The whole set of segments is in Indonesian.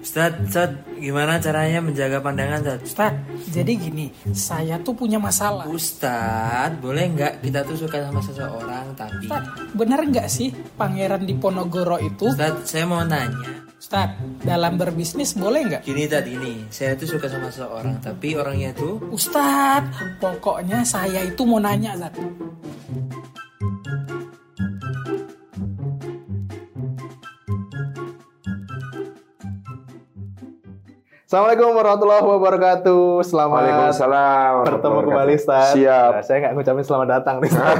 Ustaz, Ustaz, gimana caranya menjaga pandangan Ustaz? Ustaz, jadi gini, saya tuh punya masalah. Ustaz, boleh nggak kita tuh suka sama seseorang tapi Ustaz, benar nggak sih Pangeran Diponegoro itu? Ustaz, saya mau nanya. Ustaz, dalam berbisnis boleh nggak? Gini tadi ini, saya tuh suka sama seseorang tapi orangnya tuh Ustaz, pokoknya saya itu mau nanya, Ustaz. Assalamualaikum warahmatullahi wabarakatuh. Selamat Waalaikumsalam. bertemu kembali, Ustaz. Siap. Nah, saya nggak ngucapin selamat datang nih, Ustaz.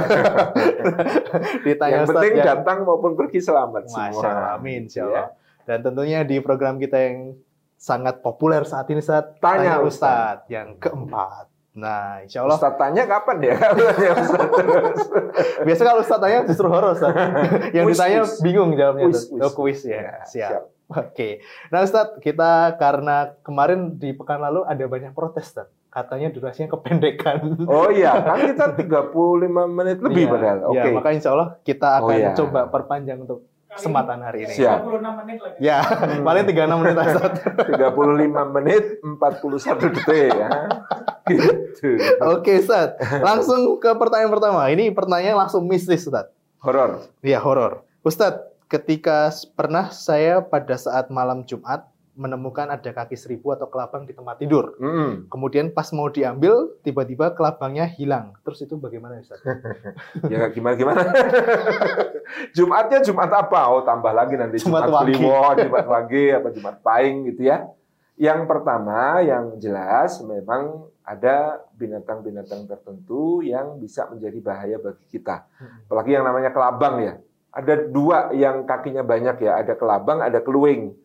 Ditanya Yang Ustaz penting ya. datang maupun pergi selamat Masya semua. Allah, amin, insya Allah. Ya. Dan tentunya di program kita yang sangat populer saat ini, Ustaz. Tanya, Ustaz. Yang keempat. Nah, insya Allah. Ustaz tanya kapan dia? Tanya Ustaz terus. Biasa kalau Ustaz tanya justru horor, Ustaz. yang ditanya bingung jawabnya. Ustaz. kuis. Oh, kuis ya. Ya, siap. siap. Oke. Nah, Ustaz, kita karena kemarin di pekan lalu ada banyak protes, Ustaz. Katanya durasinya kependekan. Oh iya, kan kita 35 menit lebih Iya, padahal. Oke. iya, maka insya Allah kita Oh, akan iya. coba perpanjang untuk kesempatan hari ini. Siap. 26 menit lagi. Ya, paling 36 menit Ustaz. 35 menit 41 detik ya. Gitu. Oke, Ustaz. Langsung ke pertanyaan pertama. Ini pertanyaan langsung mistis, Ustaz. Horor. Iya, horor. Ustaz, ketika pernah saya pada saat malam Jumat menemukan ada kaki seribu atau kelabang di tempat tidur. Mm. Kemudian pas mau diambil, tiba-tiba kelabangnya hilang. Terus itu bagaimana, Ustaz? Ya gimana gimana? Jumatnya Jumat apa? Oh tambah lagi nanti Jumat Jumat. Kliwon, Jumat Wage, apa Jumat Paing gitu ya. Yang pertama yang jelas memang ada binatang-binatang tertentu yang bisa menjadi bahaya bagi kita. Apalagi yang namanya kelabang ya. Ada dua yang kakinya banyak ya, ada kelabang, ada keluing,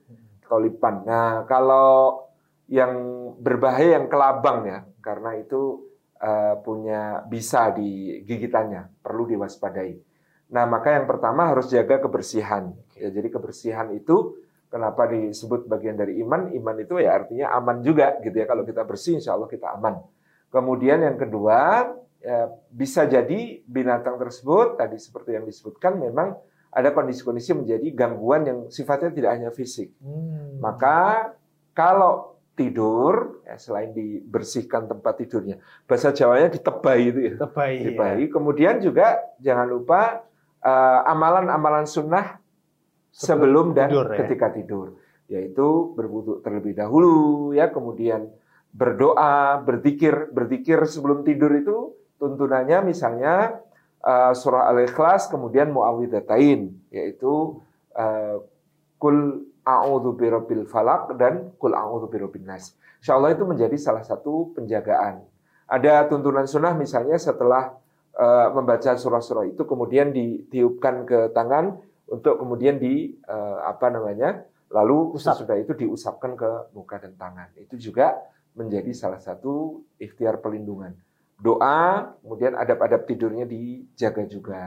kolipan. Nah kalau yang berbahaya yang kelabang ya, karena itu eh, punya bisa di gigitannya, perlu diwaspadai. Nah, maka yang pertama harus jaga kebersihan. Ya, jadi kebersihan itu kenapa disebut bagian dari iman? Iman itu ya artinya aman juga gitu ya. Kalau kita bersih, insya Allah kita aman. Kemudian yang kedua, ya, bisa jadi binatang tersebut tadi seperti yang disebutkan memang ada kondisi-kondisi menjadi gangguan yang sifatnya tidak hanya fisik. Hmm. Maka kalau tidur, ya, selain dibersihkan tempat tidurnya, bahasa Jawanya ditebai itu ya. Tebai. ya. Kemudian juga jangan lupa eh, amalan-amalan sunnah sebelum, dan tidur, ya. ketika tidur, yaitu berwudu terlebih dahulu, ya, kemudian berdoa, berzikir, berzikir sebelum tidur itu tuntunannya misalnya eh, surah Al-Ikhlas, kemudian muawwidzatain, yaitu eh, kul a'udzu birabbil falaq dan kul a'udzu birabbin nas. Insyaallah itu menjadi salah satu penjagaan. Ada tuntunan sunnah misalnya setelah eh, membaca surah-surah itu kemudian ditiupkan ke tangan untuk kemudian di apa namanya? lalu Usap. sesudah itu diusapkan ke muka dan tangan. Itu juga menjadi salah satu ikhtiar pelindungan. Doa, kemudian adab-adab tidurnya dijaga juga.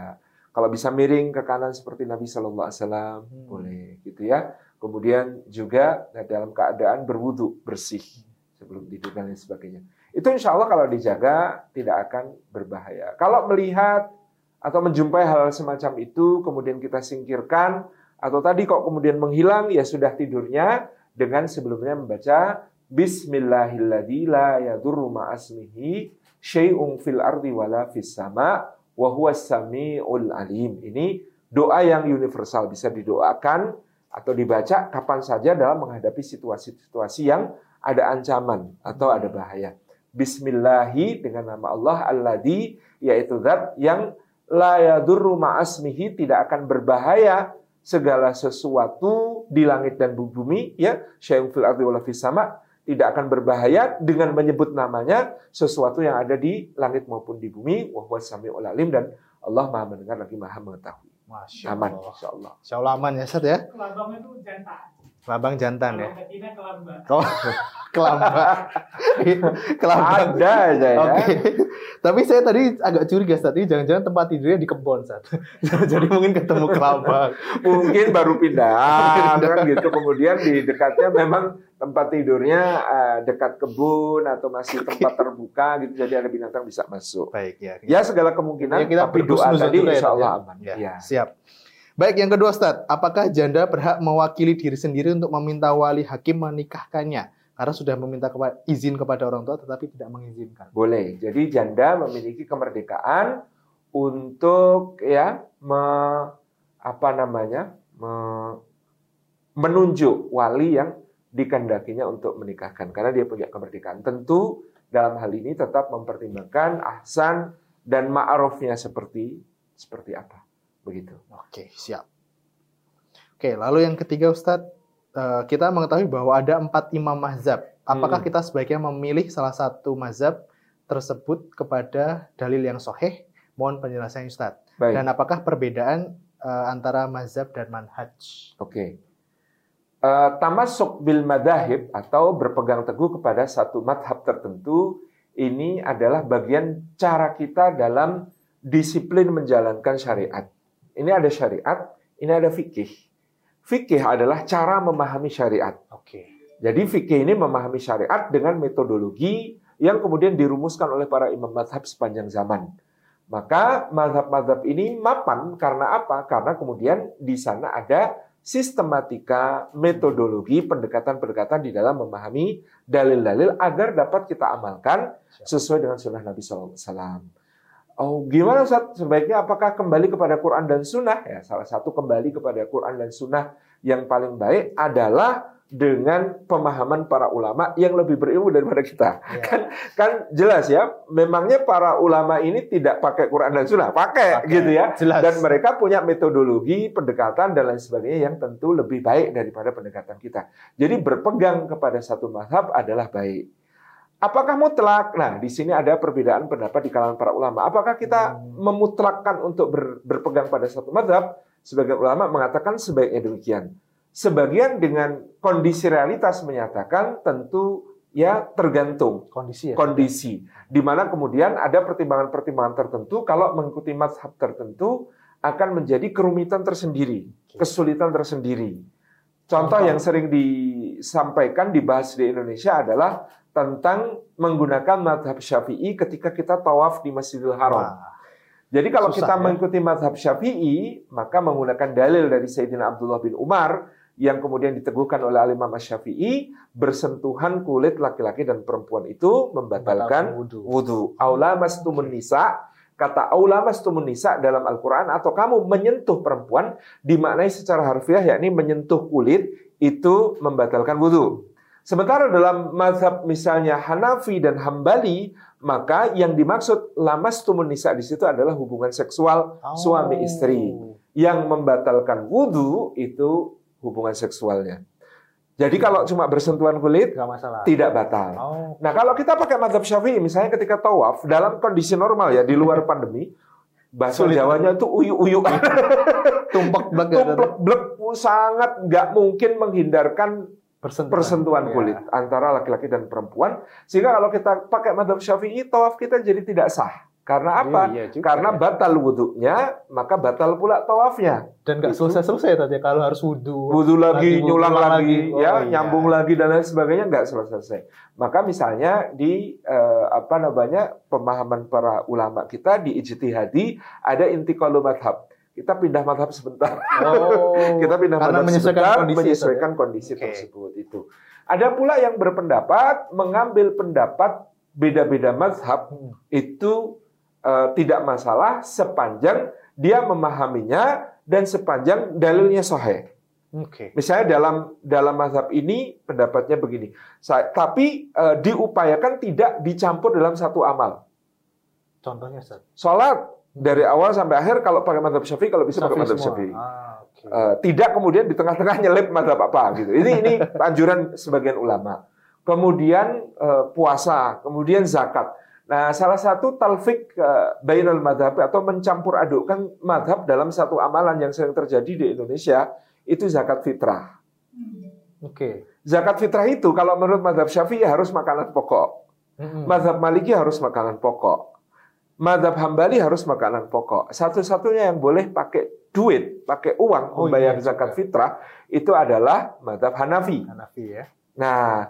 Kalau bisa miring ke kanan seperti Nabi Shallallahu Alaihi Wasallam Hmm. boleh, gitu ya. Kemudian juga dalam keadaan berwudu bersih sebelum tidur dan lain sebagainya. Itu insya Allah kalau dijaga tidak akan berbahaya. Kalau melihat atau menjumpai hal semacam itu, kemudian kita singkirkan, atau tadi kok kemudian menghilang, ya sudah tidurnya dengan sebelumnya membaca Bismillahilladzi la yadurru ma'asmihi syai'un fil ardi wala fis sama wa huwas samiul alim. Ini doa yang universal bisa didoakan atau dibaca kapan saja dalam menghadapi situasi-situasi yang ada ancaman atau ada bahaya. Bismillahi dengan nama Allah alladzi yaitu zat yang la yadurru ma'asmihi tidak akan berbahaya segala sesuatu di langit dan bumi ya syai'un fil ardi wala fis sama tidak akan berbahaya dengan menyebut namanya sesuatu yang ada di langit maupun di bumi wa samiul alim dan Allah Maha mendengar lagi Maha mengetahui. Masya Aman Allah. insyaallah. Insya Allah aman ya, Ustaz ya. Kelabang itu jantan. Kelabang jantan ya. Betina kelambang. Oh, kelambang. kelambang. Ada aja ya. Oke. Tapi saya tadi agak curiga saat ini jangan-jangan tempat tidurnya di kebun saat. Jadi mungkin ketemu kelabang. Mungkin baru pindah kan gitu. Kemudian di dekatnya memang tempat tidurnya eh, dekat kebun atau masih tempat terbuka gitu. Jadi ada binatang bisa masuk. Baik ya. Ya segala kemungkinan Ya, kita tapi doa tadi ya, insya Allah Dok, aman. Ya, Ya. siap. Baik, yang kedua Ustaz, apakah janda berhak mewakili diri sendiri untuk meminta wali hakim menikahkannya? Karena sudah meminta izin kepada orang tua tetapi tidak mengizinkan. Boleh. Jadi janda memiliki kemerdekaan untuk ya me, apa namanya? me- menunjuk wali yang dikendakinya untuk menikahkan karena dia punya kemerdekaan. Tentu dalam hal ini tetap mempertimbangkan ahsan dan ma'rufnya seperti seperti apa. Begitu. Oke, siap. Oke, lalu yang ketiga Ustadz, eh, kita mengetahui bahwa ada empat imam mazhab. Apakah Hmm. kita sebaiknya memilih salah satu mazhab tersebut kepada dalil yang soheh? Mohon penjelasannya Ustadz. Baik. Dan apakah perbedaan eh, antara mazhab dan manhaj? Oke. Eh, tamasuk bil madahib atau berpegang teguh kepada satu madhab tertentu ini adalah bagian cara kita dalam disiplin menjalankan syariat. Ini ada syariat, ini ada fikih. Fikih adalah cara memahami syariat. Oke. Jadi fikih ini memahami syariat dengan metodologi yang kemudian dirumuskan oleh para imam madhab sepanjang zaman. Maka madhab-madhab ini mapan karena apa? Karena kemudian di sana ada sistematika, metodologi, pendekatan-pendekatan di dalam memahami dalil-dalil agar dapat kita amalkan sesuai dengan sunnah Nabi SAW. Oh, gimana Ustaz? Sebaiknya apakah kembali kepada Quran dan Sunnah? Ya, salah satu kembali kepada Quran dan Sunnah yang paling baik adalah dengan pemahaman para ulama yang lebih berilmu daripada kita. Ya. Kan kan jelas ya, memangnya para ulama ini tidak pakai Quran dan Sunnah, pakai, Pakai. gitu ya. Jelas. Dan mereka punya metodologi, pendekatan dan lain sebagainya yang tentu lebih baik daripada pendekatan kita. Jadi berpegang kepada satu mazhab adalah baik. Apakah mutlak? Nah, di sini ada perbedaan pendapat di kalangan para ulama. Apakah kita memutlakkan untuk ber- berpegang pada satu mazhab? Sebagian ulama mengatakan sebaiknya demikian. Sebagian dengan kondisi realitas menyatakan tentu ya tergantung Kondisi ya. kondisi di mana kemudian ada pertimbangan-pertimbangan tertentu kalau mengikuti mazhab tertentu akan menjadi kerumitan tersendiri, kesulitan tersendiri. Contoh. yang sering disampaikan dibahas di Indonesia adalah tentang menggunakan mazhab Syafi'i ketika kita tawaf di Masjidil Haram. Wah, Jadi kalau Susah, kita ya. mengikuti mazhab Syafi'i, maka menggunakan dalil dari Sayyidina Abdullah bin Umar yang kemudian diteguhkan oleh Al-Imam Syafi'i, bersentuhan kulit laki-laki dan perempuan itu membatalkan wudhu. wudhu. Aula mastumun nisa, kata aula mastumun nisa dalam Al-Quran, atau kamu menyentuh perempuan, dimaknai secara harfiah, yakni menyentuh kulit, itu membatalkan wudhu. Sementara dalam mazhab misalnya Hanafi dan Hambali, maka yang dimaksud lamas tumun nisa di situ adalah hubungan seksual Oh. suami istri. Yang membatalkan wudhu itu hubungan seksualnya. Jadi kalau cuma bersentuhan kulit, masalah. tidak batal. Oh, Nah, kalau kita pakai mazhab Syafi'i, misalnya ketika tawaf dalam kondisi normal ya di luar pandemi, bahasa Sulit. Jawanya itu uyu-uyu, tumpek blek tumplek blek, sangat nggak mungkin menghindarkan persentuhan, persentuhan Ya. kulit antara laki-laki dan perempuan. Sehingga kalau kita pakai mazhab Syafi'i, tawaf kita jadi tidak sah. Karena apa? Iya juga Karena batal wudhunya, maka batal pula tawafnya. dan nggak Itu. selesai-selesai tadi kalau harus wudhu. Wudhu lagi, Lagi, nyulang ulang lagi, lagi. Oh, ya, iya. nyambung lagi dan lain sebagainya nggak selesai. Maka misalnya di eh, apa namanya pemahaman para ulama kita di ijtihadi ada intiqalu madhab. Kita pindah madhab sebentar. Oh, kita pindah madhab menyesuaikan sebentar, kondisi menyesuaikan kondisi Oke. tersebut itu. Ada pula yang berpendapat mengambil pendapat beda-beda mazhab Hmm. itu eh, tidak masalah sepanjang dia memahaminya dan sepanjang dalilnya sahih. Oke. Misalnya dalam dalam mazhab ini pendapatnya begini, Sa- tapi eh, diupayakan tidak dicampur dalam satu amal. Contohnya Ustaz. Sholat dari awal sampai akhir kalau pakai mazhab syafi'i kalau bisa pakai semua. syafi'i. Ah. Eh, tidak kemudian di tengah-tengah nyelip mazhab apa gitu. Ini ini anjuran sebagian ulama. Kemudian eh, puasa, kemudian zakat. Nah, salah satu talfik eh, bainal madhab atau mencampur adukkan madhab dalam satu amalan yang sering terjadi di Indonesia itu zakat fitrah. Oke. Zakat fitrah itu kalau menurut madhab syafi'i harus makanan pokok. Mm-mm. Madhab maliki harus makanan pokok. Madhab hambali harus makanan pokok. Satu-satunya yang boleh pakai duit, pakai uang Oh, membayar iya zakat juga. fitrah itu adalah madhab Hanafi. Hanafi ya. Nah,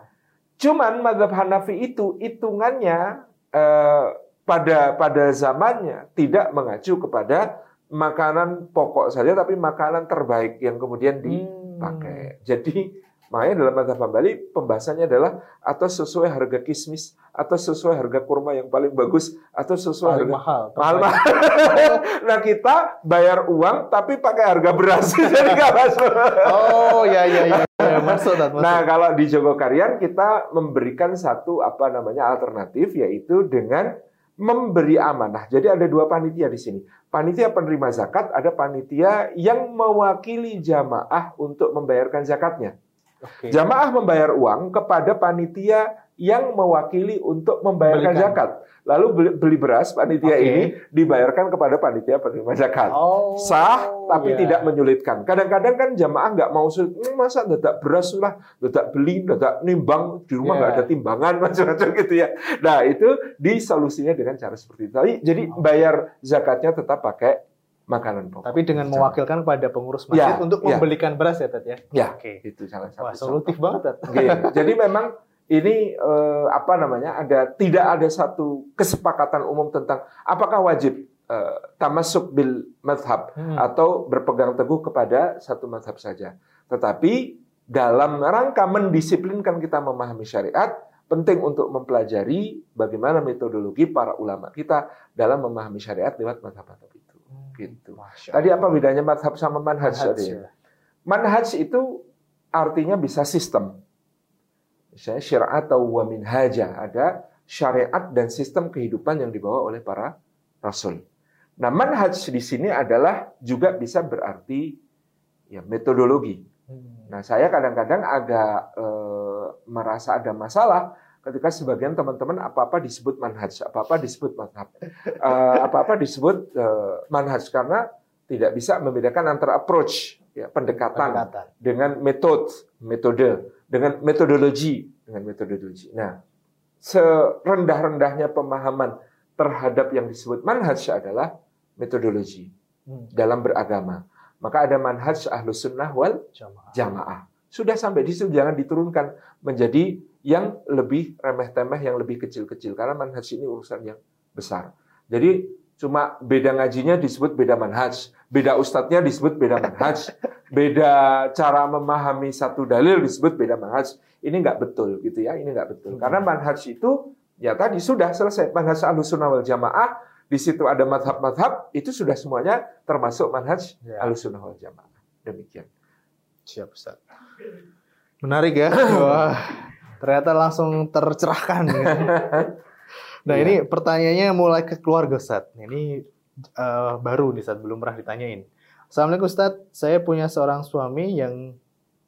cuman madhab Hanafi itu hitungannya eh, pada pada zamannya tidak mengacu kepada makanan pokok saja tapi makanan terbaik yang kemudian dipakai. Jadi makanya dalam madzhab Hambali pembahasannya adalah atau sesuai harga kismis atau sesuai harga kurma yang paling bagus atau sesuai Paling harga mahal. mahal mahal. nah kita bayar uang tapi pakai harga beras jadi nggak masuk. Oh ya ya ya, ya. masuk Tat, masuk. Nah, kalau di Jogokarian kita memberikan satu apa namanya alternatif yaitu dengan memberi amanah. Jadi ada dua panitia di sini. Panitia penerima zakat, ada panitia yang mewakili jamaah untuk membayarkan zakatnya. Jamaah membayar uang kepada panitia yang mewakili untuk membayarkan Belikan. zakat. Lalu beli, beli beras panitia Oke. ini dibayarkan kepada panitia penerima zakat Oh, sah tapi ya. tidak menyulitkan. Kadang-kadang kan jamaah nggak mau sulit, "Hmm, masa dadak beras lah, dadak beli, dadak nimbang di rumah nggak ada timbangan macam-macam gitu ya. Nah itu disolusinya dengan cara seperti itu. Jadi bayar zakatnya tetap pakai makanan pokok. Tapi dengan mewakilkan kepada pengurus masjid Ya, untuk ya. membelikan beras ya Tat ya. ya Oke. itu salah satu. Wah, contoh. solutif banget Tat. Oke, Jadi memang ini eh, apa namanya ada tidak ada satu kesepakatan umum tentang apakah wajib eh, tamasuk bil madhab Hmm. atau berpegang teguh kepada satu madhab saja. Tetapi dalam rangka mendisiplinkan kita memahami syariat, penting untuk mempelajari bagaimana metodologi para ulama kita dalam memahami syariat lewat madhab-madhab. Gitu. Tadi apa bedanya madhab sama manhaj? Manhaj, tadi ya? Manhaj itu artinya bisa sistem. Misalnya syariat atau wa minhaja. Ada syariat dan sistem kehidupan yang dibawa oleh para rasul. Nah, manhaj di sini adalah juga bisa berarti ya metodologi. Hmm. Nah, saya kadang-kadang agak eh, merasa ada masalah ketika sebagian teman-teman apa-apa disebut manhaj, apa-apa disebut madhab, Eh, apa-apa disebut eh, manhaj karena tidak bisa membedakan antara approach, ya, pendekatan, Pendekatan. dengan metode, metode, dengan metodologi, dengan metodologi. Nah, serendah-rendahnya pemahaman terhadap yang disebut manhaj adalah metodologi Hmm. dalam beragama. Maka ada manhaj ahlus sunnah wal Jamaah. jamaah. Sudah sampai di situ jangan diturunkan menjadi yang lebih remeh-temeh, yang lebih kecil-kecil karena manhaj ini urusan yang besar. Jadi cuma beda ngajinya disebut beda manhaj, beda ustadznya disebut beda manhaj, beda cara memahami satu dalil disebut beda manhaj. Ini nggak betul gitu ya, ini nggak betul. Karena manhaj itu ya tadi sudah selesai manhaj ahlus sunnah wal jamaah di situ ada madhab-madhab itu sudah semuanya termasuk manhaj Ya. ahlus sunnah wal jamaah. Demikian. Siap, Ustaz. Menarik ya. Ternyata langsung tercerahkan. ya. Nah, Iya. ini pertanyaannya mulai ke keluarga, Ustaz. Ini eh, baru nih, Ustaz. Belum pernah ditanyain. Assalamualaikum, Ustaz. Saya punya seorang suami yang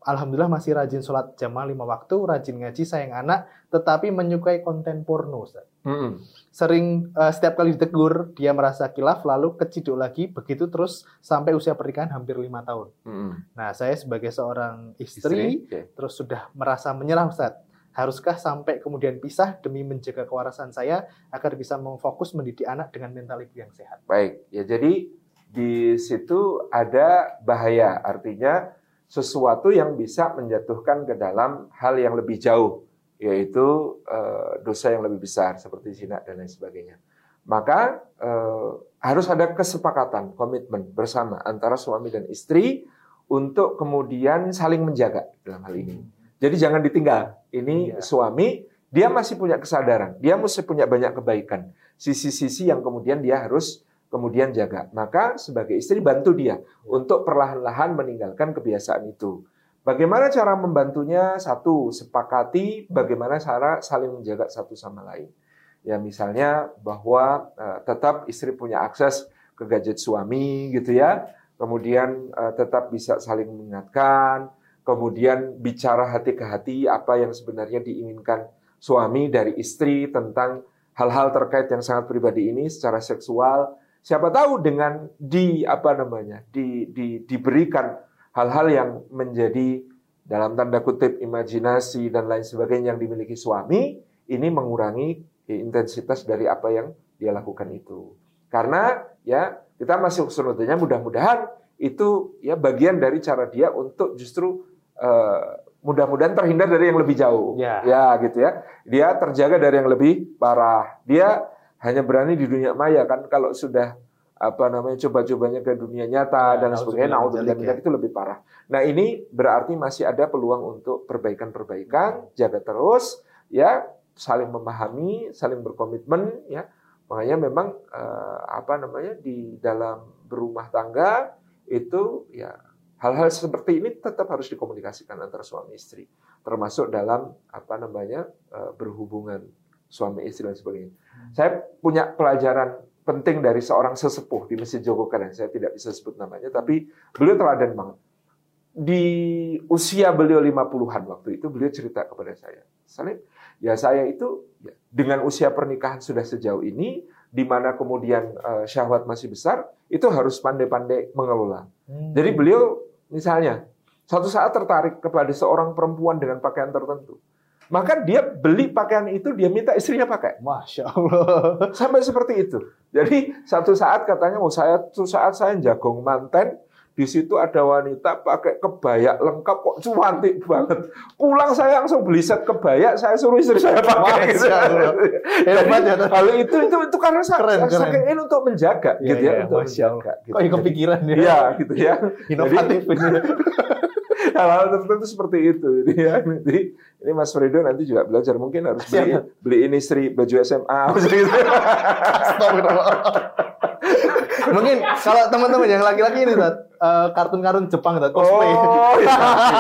Alhamdulillah masih rajin sholat jamaah lima waktu, rajin ngaji, sayang anak, tetapi menyukai konten porno, Ustaz. Mm-mm. Sering eh, setiap kali ditegur, dia merasa kilaf, lalu keciduk lagi, begitu terus sampai usia pernikahan hampir lima tahun. Mm-mm. Nah, saya sebagai seorang istri, Oke. terus sudah merasa menyerah, Ustaz. Haruskah sampai kemudian pisah demi menjaga kewarasan saya agar bisa memfokus mendidik anak dengan mental ibu yang sehat? Baik, ya jadi di situ ada bahaya, artinya sesuatu yang bisa menjatuhkan ke dalam hal yang lebih jauh, yaitu eh, dosa yang lebih besar seperti zina dan lain sebagainya. Maka eh, harus ada kesepakatan, komitmen bersama antara suami dan istri untuk kemudian saling menjaga dalam hal ini. Jadi jangan ditinggal. Ini Iya. suami, dia masih punya kesadaran, dia mesti punya banyak kebaikan. Sisi-sisi yang kemudian dia harus kemudian jaga. Maka sebagai istri bantu dia untuk perlahan-lahan meninggalkan kebiasaan itu. Bagaimana cara membantunya? Satu, sepakati bagaimana cara saling menjaga satu sama lain. Ya misalnya bahwa eh, tetap istri punya akses ke gadget suami gitu ya. Kemudian eh, tetap bisa saling mengingatkan, kemudian bicara hati ke hati apa yang sebenarnya diinginkan suami dari istri tentang hal-hal terkait yang sangat pribadi ini secara seksual. Siapa tahu dengan di apa namanya di, di diberikan hal-hal yang menjadi dalam tanda kutip imajinasi dan lain sebagainya yang dimiliki suami ini mengurangi intensitas dari apa yang dia lakukan itu. Karena ya kita masih husnudnya mudah-mudahan itu ya bagian dari cara dia untuk justru eh, mudah-mudahan terhindar dari yang lebih jauh. Ya. gitu ya. Dia terjaga dari yang lebih parah. Dia hanya berani di dunia maya kan kalau sudah apa namanya coba-cobanya ke dunia nyata Ya, dan sebagainya. Nah, min dzalik, itu lebih parah. Nah, ini berarti masih ada peluang untuk perbaikan-perbaikan, jaga terus ya, saling memahami, saling berkomitmen ya. Makanya memang eh, apa namanya di dalam berumah tangga itu ya hal-hal seperti ini tetap harus dikomunikasikan antara suami istri, termasuk dalam apa namanya eh, berhubungan suami istri dan sebagainya. Saya punya pelajaran penting dari seorang sesepuh di Masjid Jogokaryan. Saya tidak bisa sebut namanya, tapi beliau teladan banget. Di usia beliau 50-an waktu itu, beliau cerita kepada saya. Salim, ya saya itu ya, dengan usia pernikahan sudah sejauh ini, di mana kemudian eh, syahwat masih besar, itu harus pandai-pandai mengelola. Hmm. Jadi beliau misalnya suatu saat tertarik kepada seorang perempuan dengan pakaian tertentu. Maka dia beli pakaian itu, dia minta istrinya pakai. Masya Allah. Sampai seperti itu. Jadi satu saat katanya, oh saya satu saat saya jagong manten, di situ ada wanita pakai kebaya lengkap kok cuantik banget. Pulang saya langsung beli set kebaya, saya suruh istri saya pakai. Hebat ya, Jadi, hal itu itu itu karena saya, Keren, saya keren. ingin untuk menjaga, Iya, gitu ya, iya, untuk Masya menjaga. Gitu. Kok ya kepikiran ya? Iya, gitu ya. Inovatif ini. hal-hal tertentu seperti itu. Jadi, ya, nanti ini Mas Fredo nanti juga belajar mungkin harus beli beliin istri baju SMA. Mungkin kalau teman-teman yang laki-laki ini, Tat, eh, kartun-kartun Jepang, Tat, cosplay. Oh, iya.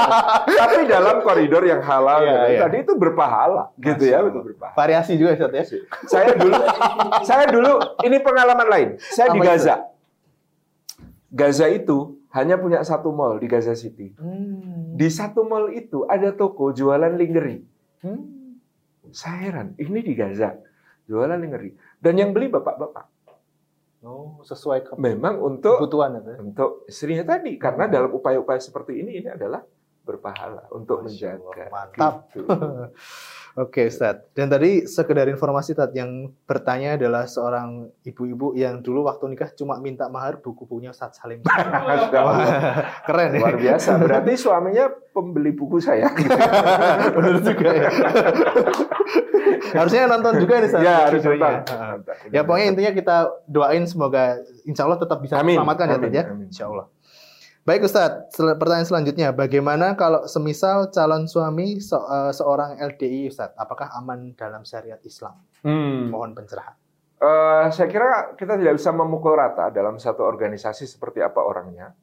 Tapi dalam koridor yang halal Iya, ya. iya. tadi itu berpahala gitu ya, itu berpahala. Variasi juga, Tat, ya. Saya dulu saya dulu ini pengalaman lain. Saya di Apa itu? Gaza. Gaza itu hanya punya satu mall di Gaza City. Hmm. Di satu mall itu ada toko jualan lingerie. Hmm. Saya heran, ini di Gaza jualan lingerie. Dan yang beli bapak-bapak. Oh, sesuai ke- Memang untuk kebutuhan itu. ya. untuk istrinya tadi karena Hmm. dalam upaya-upaya seperti ini ini adalah berpahala untuk Masya menjaga. Allah, mantap. Gitu. Oke, Ustaz. Dan tadi sekedar informasi Tat yang bertanya adalah seorang ibu-ibu yang dulu waktu nikah cuma minta mahar buku-bukunya Ustaz Salim. Keren ya. Luar biasa. Berarti suaminya pembeli buku saya. Benar juga ya. Harusnya nonton juga nih Ustaz. ya, harus nonton. Ya pokoknya intinya kita doain semoga insya Allah tetap bisa Amin. diselamatkan ya. Tad ya. Insya Allah. Baik Ustadz, sel- pertanyaan selanjutnya. Bagaimana kalau semisal calon suami se- eh, seorang LDI Ustadz? Apakah aman dalam syariat Islam? Hmm. Mohon pencerahan. Eh, saya kira kita tidak bisa memukul rata dalam satu organisasi seperti apa orangnya.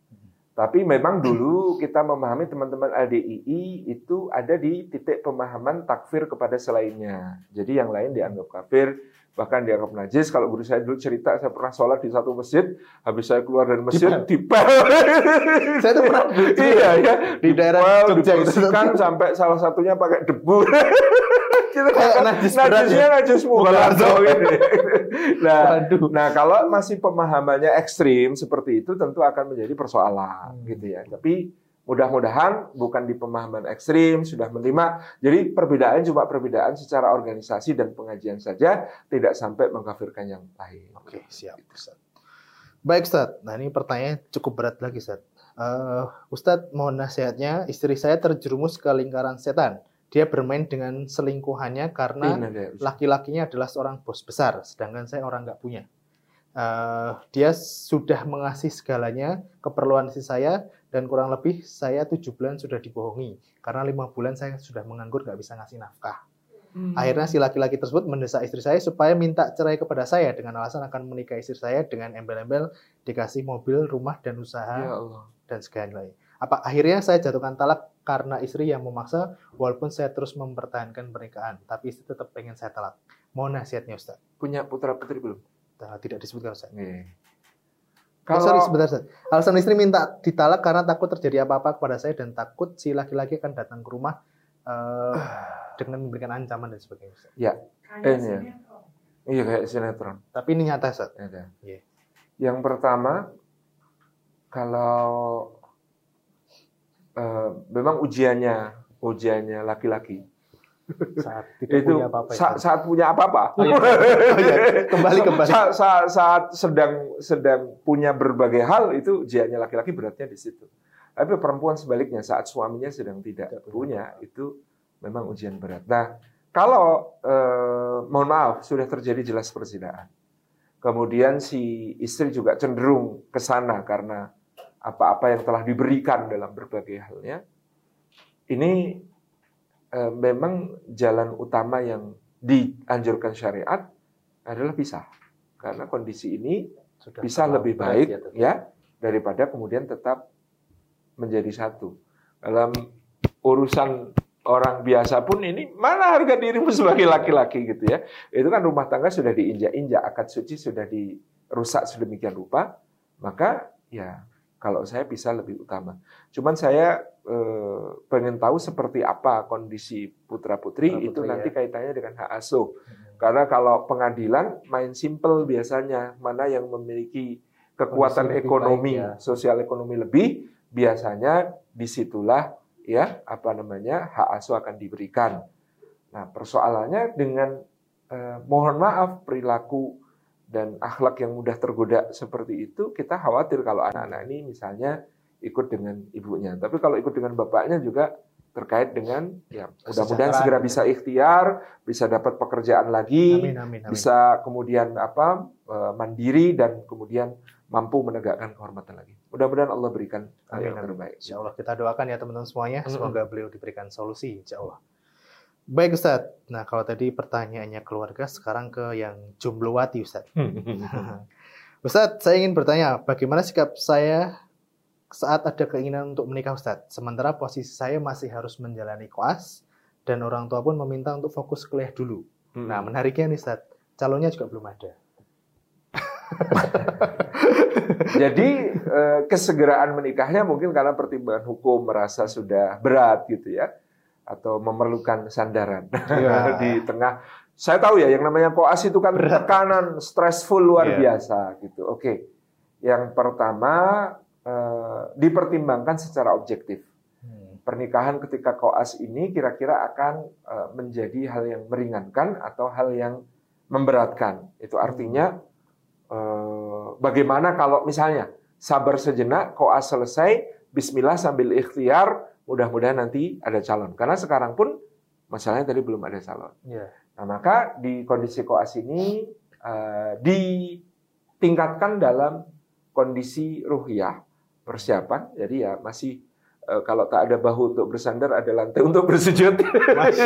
Tapi memang dulu kita memahami teman-teman LDII itu ada di titik pemahaman takfir kepada selainnya. Jadi yang lain dianggap kafir, bahkan dianggap najis. Kalau guru saya dulu cerita, saya pernah sholat di satu masjid, habis saya keluar dari masjid, dipel. Saya tuh pernah iya, iya. di daerah Jogja dibersihkan sampai salah satunya pakai debu. Kita Kayak najis najisnya ya. najis gitu. Nah, Waduh. Nah, kalau masih pemahamannya ekstrim seperti itu tentu akan menjadi persoalan Hmm. gitu ya. Tapi mudah-mudahan bukan di pemahaman ekstrim sudah menerima. Jadi perbedaan cuma perbedaan secara organisasi dan pengajian saja, tidak sampai mengkafirkan yang lain. Oke, siap Ustadz. Baik Ustadz, nah ini pertanyaan cukup berat lagi Ustadz. Eh, Ustadz mohon nasihatnya, istri saya terjerumus ke lingkaran setan. Dia bermain dengan selingkuhannya karena Ustaz. laki-lakinya adalah seorang bos besar, sedangkan saya orang nggak punya. Eh, dia sudah mengasih segalanya keperluan istri saya dan kurang lebih saya tujuh bulan sudah dibohongi karena lima bulan saya sudah menganggur nggak bisa ngasih nafkah. Akhirnya si laki-laki tersebut mendesak istri saya supaya minta cerai kepada saya dengan alasan akan menikahi istri saya dengan embel-embel dikasih mobil, rumah dan usaha Ya Allah. dan segala Apa akhirnya saya jatuhkan talak karena istri yang memaksa walaupun saya terus mempertahankan pernikahan, tapi istri tetap pengen saya talak. Mohon nasihatnya Ustaz. Punya putra-putri belum? Nah, tidak disebutkan Ustaz. Nih. Oh, sorry, Kalau sebentar Ustaz. Alasan istri minta ditalak karena takut terjadi apa-apa kepada saya dan takut si laki-laki akan datang ke rumah eh, dengan memberikan ancaman dan sebagainya. Ustaz. eh, ini ya. Iya kayak sinetron. Tapi ini nyata Ustaz. Ada. Iya. Yang pertama, kalau eh, memang ujiannya ujiannya laki-laki Saat tidak itu punya apa-apa. sa- Ustaz. saat punya apa-apa. Oh, iya. Oh, iya. Kembali, kembali. Saat, saat, saat sedang sedang punya berbagai hal itu ujiannya laki-laki beratnya di situ. Tapi perempuan sebaliknya saat suaminya sedang tidak Tidak punya punya itu memang ujian berat. Nah, kalau eh, mohon maaf sudah terjadi jelas perzinaan, kemudian si istri juga cenderung ke sana karena apa-apa yang telah diberikan dalam berbagai halnya. Ini eh, memang jalan utama yang dianjurkan syariat adalah pisah. Karena kondisi ini Sudah bisa lebih berat baik ya, ya daripada kemudian tetap menjadi satu. Dalam urusan orang biasa pun ini mana harga dirimu sebagai laki-laki gitu ya. Itu kan rumah tangga sudah diinjak-injak, akad suci sudah dirusak sedemikian rupa, maka ya kalau saya bisa lebih utama. Cuman saya eh, pengen tahu seperti apa kondisi putra-putri Putra-putri, itu nanti ya. kaitannya dengan hak asuh. Karena kalau pengadilan main simple biasanya mana yang memiliki kekuatan Kondisi ekonomi, baik, ya. sosial ekonomi lebih, biasanya di situlah ya apa namanya hak asuh akan diberikan. Nah persoalannya dengan eh, mohon maaf perilaku dan akhlak yang mudah tergoda seperti itu, kita khawatir kalau anak-anak ini misalnya ikut dengan ibunya. Tapi kalau ikut dengan bapaknya juga terkait dengan ya mudah-mudahan segera bisa ikhtiar, bisa dapat pekerjaan lagi, Amin, amin, amin. bisa kemudian apa eh, mandiri dan kemudian mampu menegakkan kehormatan lagi. Mudah-mudahan Allah berikan Amin, yang terbaik. Insya Allah kita doakan ya teman-teman semuanya. Semoga beliau diberikan solusi. Insya Allah. Baik Ustadz. Nah kalau tadi pertanyaannya keluarga, sekarang ke yang jomblowati Ustadz. Ustadz, saya ingin bertanya, bagaimana sikap saya saat ada keinginan untuk menikah Ustadz? Sementara posisi saya masih harus menjalani koas dan orang tua pun meminta untuk fokus kuliah dulu. Hmm. Nah menariknya nih Ustadz, calonnya juga belum ada. Jadi eh, kesegeraan menikahnya mungkin karena pertimbangan hukum merasa sudah berat gitu ya atau memerlukan sandaran Iya. di tengah. Saya tahu ya yang namanya koas itu kan Berat. tekanan stressful luar Iya. biasa gitu. Oke. Yang pertama eh, dipertimbangkan secara objektif. Hmm. Pernikahan ketika koas ini kira-kira akan eh, menjadi hal yang meringankan atau hal yang memberatkan. Itu artinya eh, bagaimana kalau misalnya sabar sejenak, koas selesai, Bismillah sambil ikhtiar, mudah-mudahan nanti ada calon. Karena sekarang pun masalahnya tadi belum ada calon. Iya. Nah maka di kondisi koas ini eh, ditingkatkan dalam kondisi ruhiyah persiapan. Jadi ya masih eh, kalau tak ada bahu untuk bersandar, ada lantai untuk bersujud.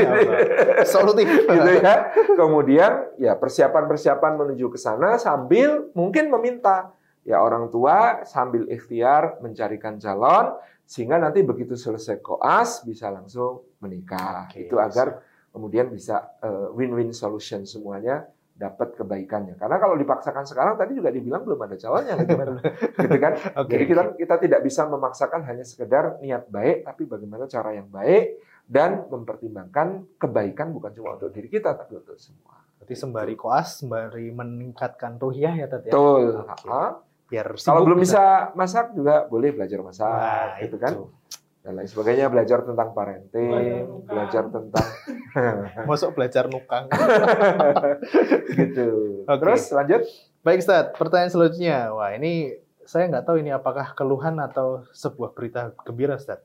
Solutif. gitu ya. Kemudian ya persiapan-persiapan menuju ke sana sambil mungkin meminta ya orang tua sambil ikhtiar mencarikan calon sehingga nanti begitu selesai koas bisa langsung menikah. Oke, Itu agar kemudian bisa eh, win-win solution semuanya dapat kebaikannya. Karena kalau dipaksakan sekarang tadi juga dibilang belum ada calonnya gimana? gitu kan? Oke, Jadi kita kita tidak bisa memaksakan hanya sekedar niat baik, tapi bagaimana cara yang baik dan mempertimbangkan kebaikan bukan cuma untuk diri kita, tapi untuk semua. Berarti sembari koas, sembari meningkatkan ruhiyah ya Tat ya. Betul. Oke. Biar Kalau sibuk belum Ustadz. bisa masak juga boleh belajar masak, Wah, gitu itu. kan? Dan lain sebagainya, belajar tentang parenting, belajar tentang Masuk belajar nukang. gitu. Oke. Terus lanjut. Baik Ustaz, pertanyaan selanjutnya. Wah ini saya nggak tahu ini apakah keluhan atau sebuah berita gembira Ustaz.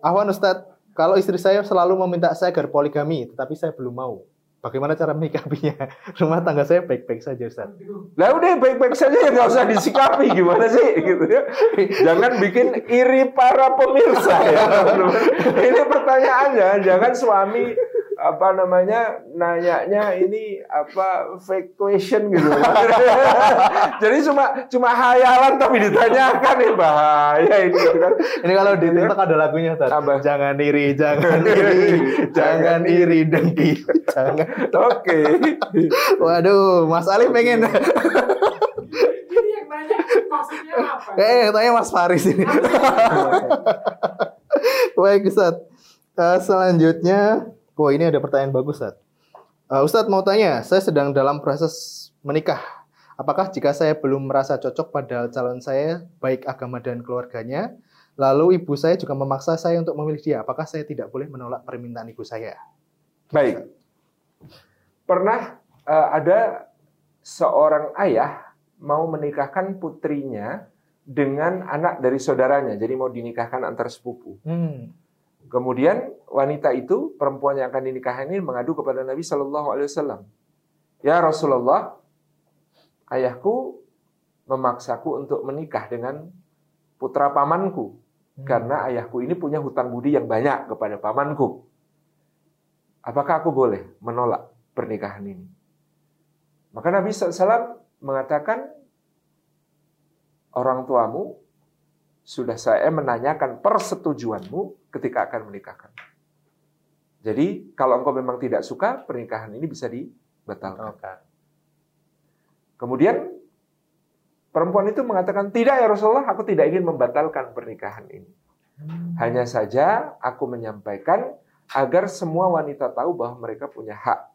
Ahwan Ustaz, kalau istri saya selalu meminta saya agar poligami, tetapi saya belum mau. Bagaimana cara menyikapinya? Rumah tangga saya baik-baik saja Ustaz. Lah udah baik-baik saja ya nggak usah disikapi gimana sih gitu ya. Jangan bikin iri para pemirsa ya. ini pertanyaannya jangan suami apa namanya nanyanya ini apa fake question gitu. Jadi cuma cuma hayalan tapi ditanyakan nih bahaya ini gitu kan. Ini kalau di TikTok ada lagunya? Jangan iri, jangan iri, jangan iri dengki. Jangan. Oke. Waduh, Mas Ali pengen. Jadi yang nanya maksudnya apa? Eh, tanya Mas Faris ini. Baik, Ustaz. Eh, selanjutnya, wah ini ada pertanyaan bagus, Ustaz. Eh, Ustaz mau tanya, saya sedang dalam proses menikah. Apakah jika saya belum merasa cocok pada calon saya, baik agama dan keluarganya, lalu ibu saya juga memaksa saya untuk memilih dia, apakah saya tidak boleh menolak permintaan ibu saya? Baik. Pernah eh, ada seorang ayah mau menikahkan putrinya dengan anak dari saudaranya, jadi mau dinikahkan antar sepupu. Hmm. Kemudian wanita itu, perempuan yang akan dinikahkan ini mengadu kepada Nabi Shallallahu Alaihi Wasallam. Ya Rasulullah, ayahku memaksaku untuk menikah dengan putra pamanku karena ayahku ini punya hutang budi yang banyak kepada pamanku. Apakah aku boleh menolak pernikahan ini? Maka Nabi SAW mengatakan, orang tuamu sudah saya menanyakan persetujuanmu ketika akan menikahkan. Jadi kalau engkau memang tidak suka, pernikahan ini bisa dibatalkan. Oke. Kemudian perempuan itu mengatakan, tidak ya Rasulullah, aku tidak ingin membatalkan pernikahan ini. Hanya saja aku menyampaikan agar semua wanita tahu bahwa mereka punya hak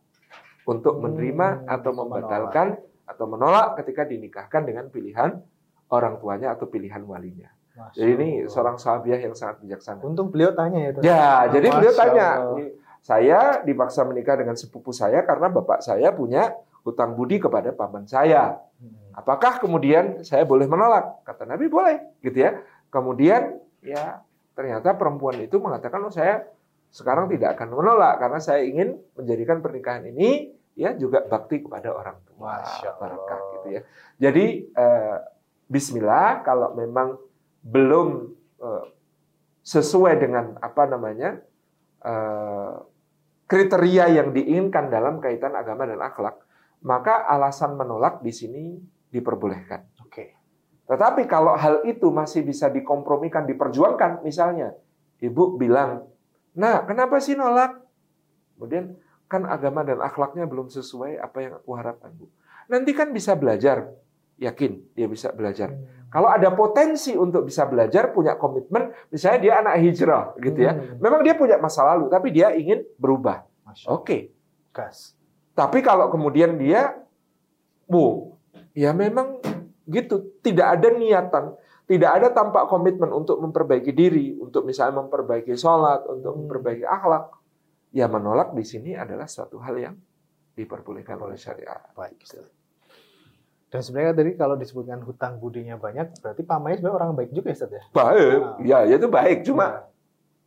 untuk menerima Hmm, atau membatalkan atau menolak ketika dinikahkan dengan pilihan orang tuanya atau pilihan walinya. Masya Jadi ini seorang sahabiah yang sangat bijaksana. Untung beliau tanya ya. Ya, jadi beliau tanya, saya dipaksa menikah dengan sepupu saya karena bapak saya punya hutang budi kepada paman saya. Hmm. Apakah kemudian saya boleh menolak? Kata Nabi boleh, gitu ya. Kemudian ya ternyata perempuan itu mengatakan, oh saya sekarang tidak akan menolak karena saya ingin menjadikan pernikahan ini ya juga bakti kepada orang tua. Barakah, gitu ya. Jadi eh, Bismillah kalau memang belum eh, sesuai dengan apa namanya eh, kriteria yang diinginkan dalam kaitan agama dan akhlak, maka alasan menolak di sini diperbolehkan. Oke. Tetapi kalau hal itu masih bisa dikompromikan, diperjuangkan, misalnya ibu bilang, nah kenapa sih nolak? Kemudian kan agama dan akhlaknya belum sesuai apa yang aku harapkan, bu. Nanti kan bisa belajar, yakin dia bisa belajar. Kalau ada potensi untuk bisa belajar, punya komitmen, misalnya dia anak hijrah, gitu ya. Hmm. Memang dia punya masa lalu, tapi dia ingin berubah. Oke, Gas. tapi kalau kemudian dia, bu, ya memang gitu, tidak ada niatan, tidak ada tampak komitmen untuk memperbaiki diri, untuk misalnya memperbaiki sholat, untuk Hmm. memperbaiki akhlak, ya menolak di sini adalah suatu hal yang diperbolehkan oleh syariat. Baik. Dan sebenarnya tadi kalau disebutkan hutang budinya banyak, berarti pamannya sebenarnya orang baik juga ya Ustaz ya? Baik, Wow. ya itu baik, cuma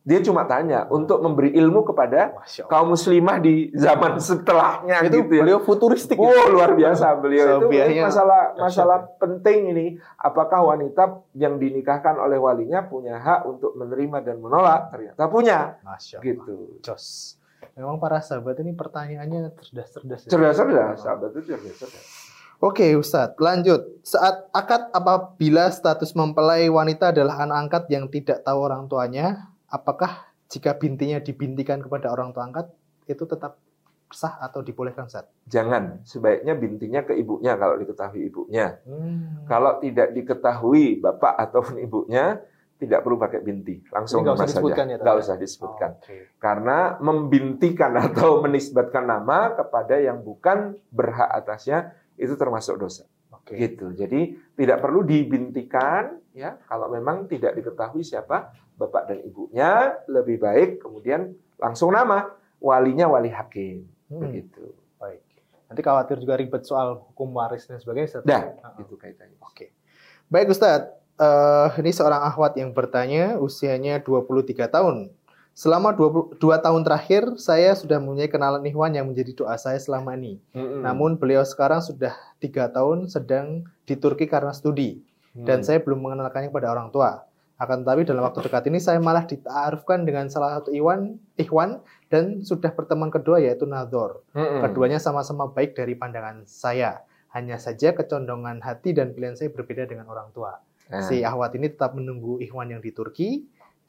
dia cuma tanya untuk memberi ilmu kepada kaum muslimah di zaman setelahnya itu gitu ya. beliau futuristik. ya? Oh luar biasa beliau itu ini masalah masalah penting ini apakah wanita yang dinikahkan oleh walinya punya hak untuk menerima dan menolak ternyata punya Masya Allah. gitu Jos. Memang para sahabat ini pertanyaannya cerdas-cerdas. ya? cerdas-cerdas sahabat itu cerdas-cerdas Oke Ustadz, lanjut. Saat akad apabila status mempelai wanita adalah anak angkat yang tidak tahu orang tuanya, apakah jika bintinya dibintikan kepada orang tua angkat, itu tetap sah atau dibolehkan Ustadz? jangan sebaiknya bintinya ke ibunya kalau diketahui ibunya Hmm. kalau tidak diketahui bapak ataupun ibunya tidak perlu pakai binti langsung Jadi nama usah disebutkan saja ya, Tante? nggak usah disebutkan Oke. karena membintikan atau menisbatkan nama kepada yang bukan berhak atasnya itu termasuk dosa Oke. gitu. Jadi tidak perlu dibintikan ya kalau memang tidak diketahui siapa bapak dan ibunya lebih baik kemudian langsung nama walinya wali hakim Hmm, begitu. Baik. Nanti khawatir juga ribet soal hukum waris dan sebagainya. Ustadz. Dah Ah, itu kaitannya. Oke. Baik Ustadz, Eh, ini seorang akhwat yang bertanya usianya 23 tahun. Selama 22 tahun terakhir, saya sudah mempunyai kenalan Ikhwan yang menjadi doa saya selama ini. Mm-mm. Namun beliau sekarang sudah tiga tahun sedang di Turki karena studi. Dan Hmm. saya belum mengenalkannya kepada orang tua. Akan tetapi dalam waktu dekat ini saya malah ditaarufkan dengan salah satu Iwan, Ikhwan dan sudah pertemuan kedua yaitu Nador. Mm-mm. Keduanya sama-sama baik dari pandangan saya. Hanya saja kecondongan hati dan pilihan saya berbeda dengan orang tua. Nah, Si Ahwat ini tetap menunggu Ikhwan yang di Turki,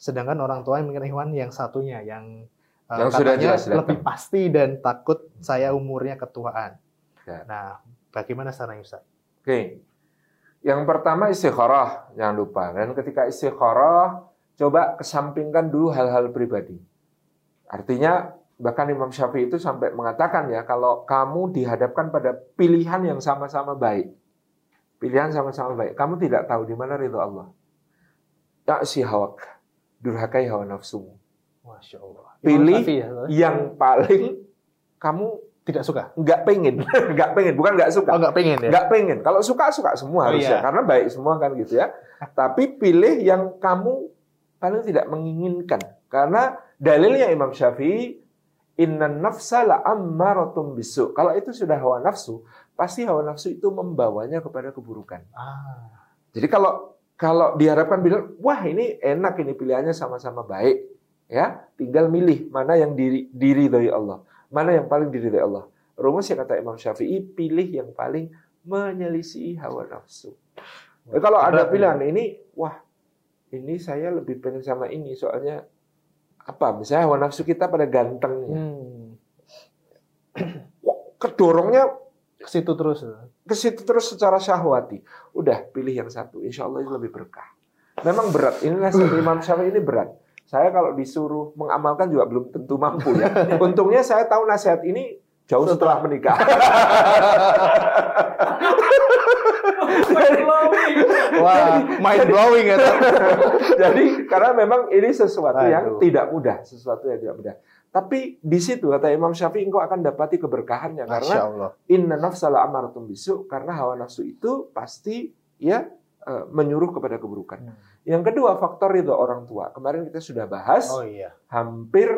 sedangkan orang tua yang menginginkan Ikhwan yang satunya yang, uh, Yang sudah jelas datang. lebih pasti dan takut saya umurnya ketuaan. Ya. Nah, bagaimana sarannya Ustaz? Oke. Yang pertama istikharah, jangan lupa. Dan ketika istikharah, coba kesampingkan dulu hal-hal pribadi. Artinya, bahkan Imam Syafi'i itu sampai mengatakan ya, kalau kamu dihadapkan pada pilihan yang sama-sama baik, pilihan sama-sama baik, kamu tidak tahu di mana ridho Allah. Ta'si hawak, durhakai hawa nafsumu. Masya Allah. Pilih ya? Yang paling kamu tidak suka. nggak pengen, nggak pengen, bukan nggak suka. Oh, nggak pengen ya? nggak pengen. Kalau suka suka semua Oh, harusnya, iya. karena baik semua kan gitu ya. Tapi pilih yang kamu paling tidak menginginkan. Karena dalilnya Imam Syafi'i, Inna nafsa la ammaratum bisu. Kalau itu sudah hawa nafsu, pasti hawa nafsu itu membawanya kepada keburukan. Ah. Jadi kalau kalau diharapkan bilang, wah ini enak ini pilihannya sama-sama baik, ya, tinggal milih mana yang diri diri dari Allah, mana yang paling diri dari Allah. Rumusnya kata Imam Syafi'i, pilih yang paling menyelisih hawa nafsu. Jadi kalau ada pilihan ini, wah ini saya lebih pengen sama ini soalnya apa? Misalnya hawa nafsu kita pada gantengnya, Hmm. Kedorongnya Ke situ terus. ke situ terus secara syahwati. Udah pilih yang satu, insya Allah itu lebih berkah. Memang berat. Ini nasihat Imam Syafi'i ini berat. Saya kalau disuruh mengamalkan juga belum tentu mampu ya. Untungnya saya tahu nasihat ini jauh setelah menikah. Wah, mind blowing ya. Jadi karena memang ini sesuatu yang Aduh. tidak mudah, sesuatu yang tidak mudah. Tapi di situ kata Imam Syafi'i engkau akan dapati keberkahannya karena inna nafsala amaratum bisu karena hawa nafsu itu pasti ya eh, menyuruh kepada keburukan. Hmm. Yang kedua faktor ridho orang tua. Kemarin kita sudah bahas Oh iya. hampir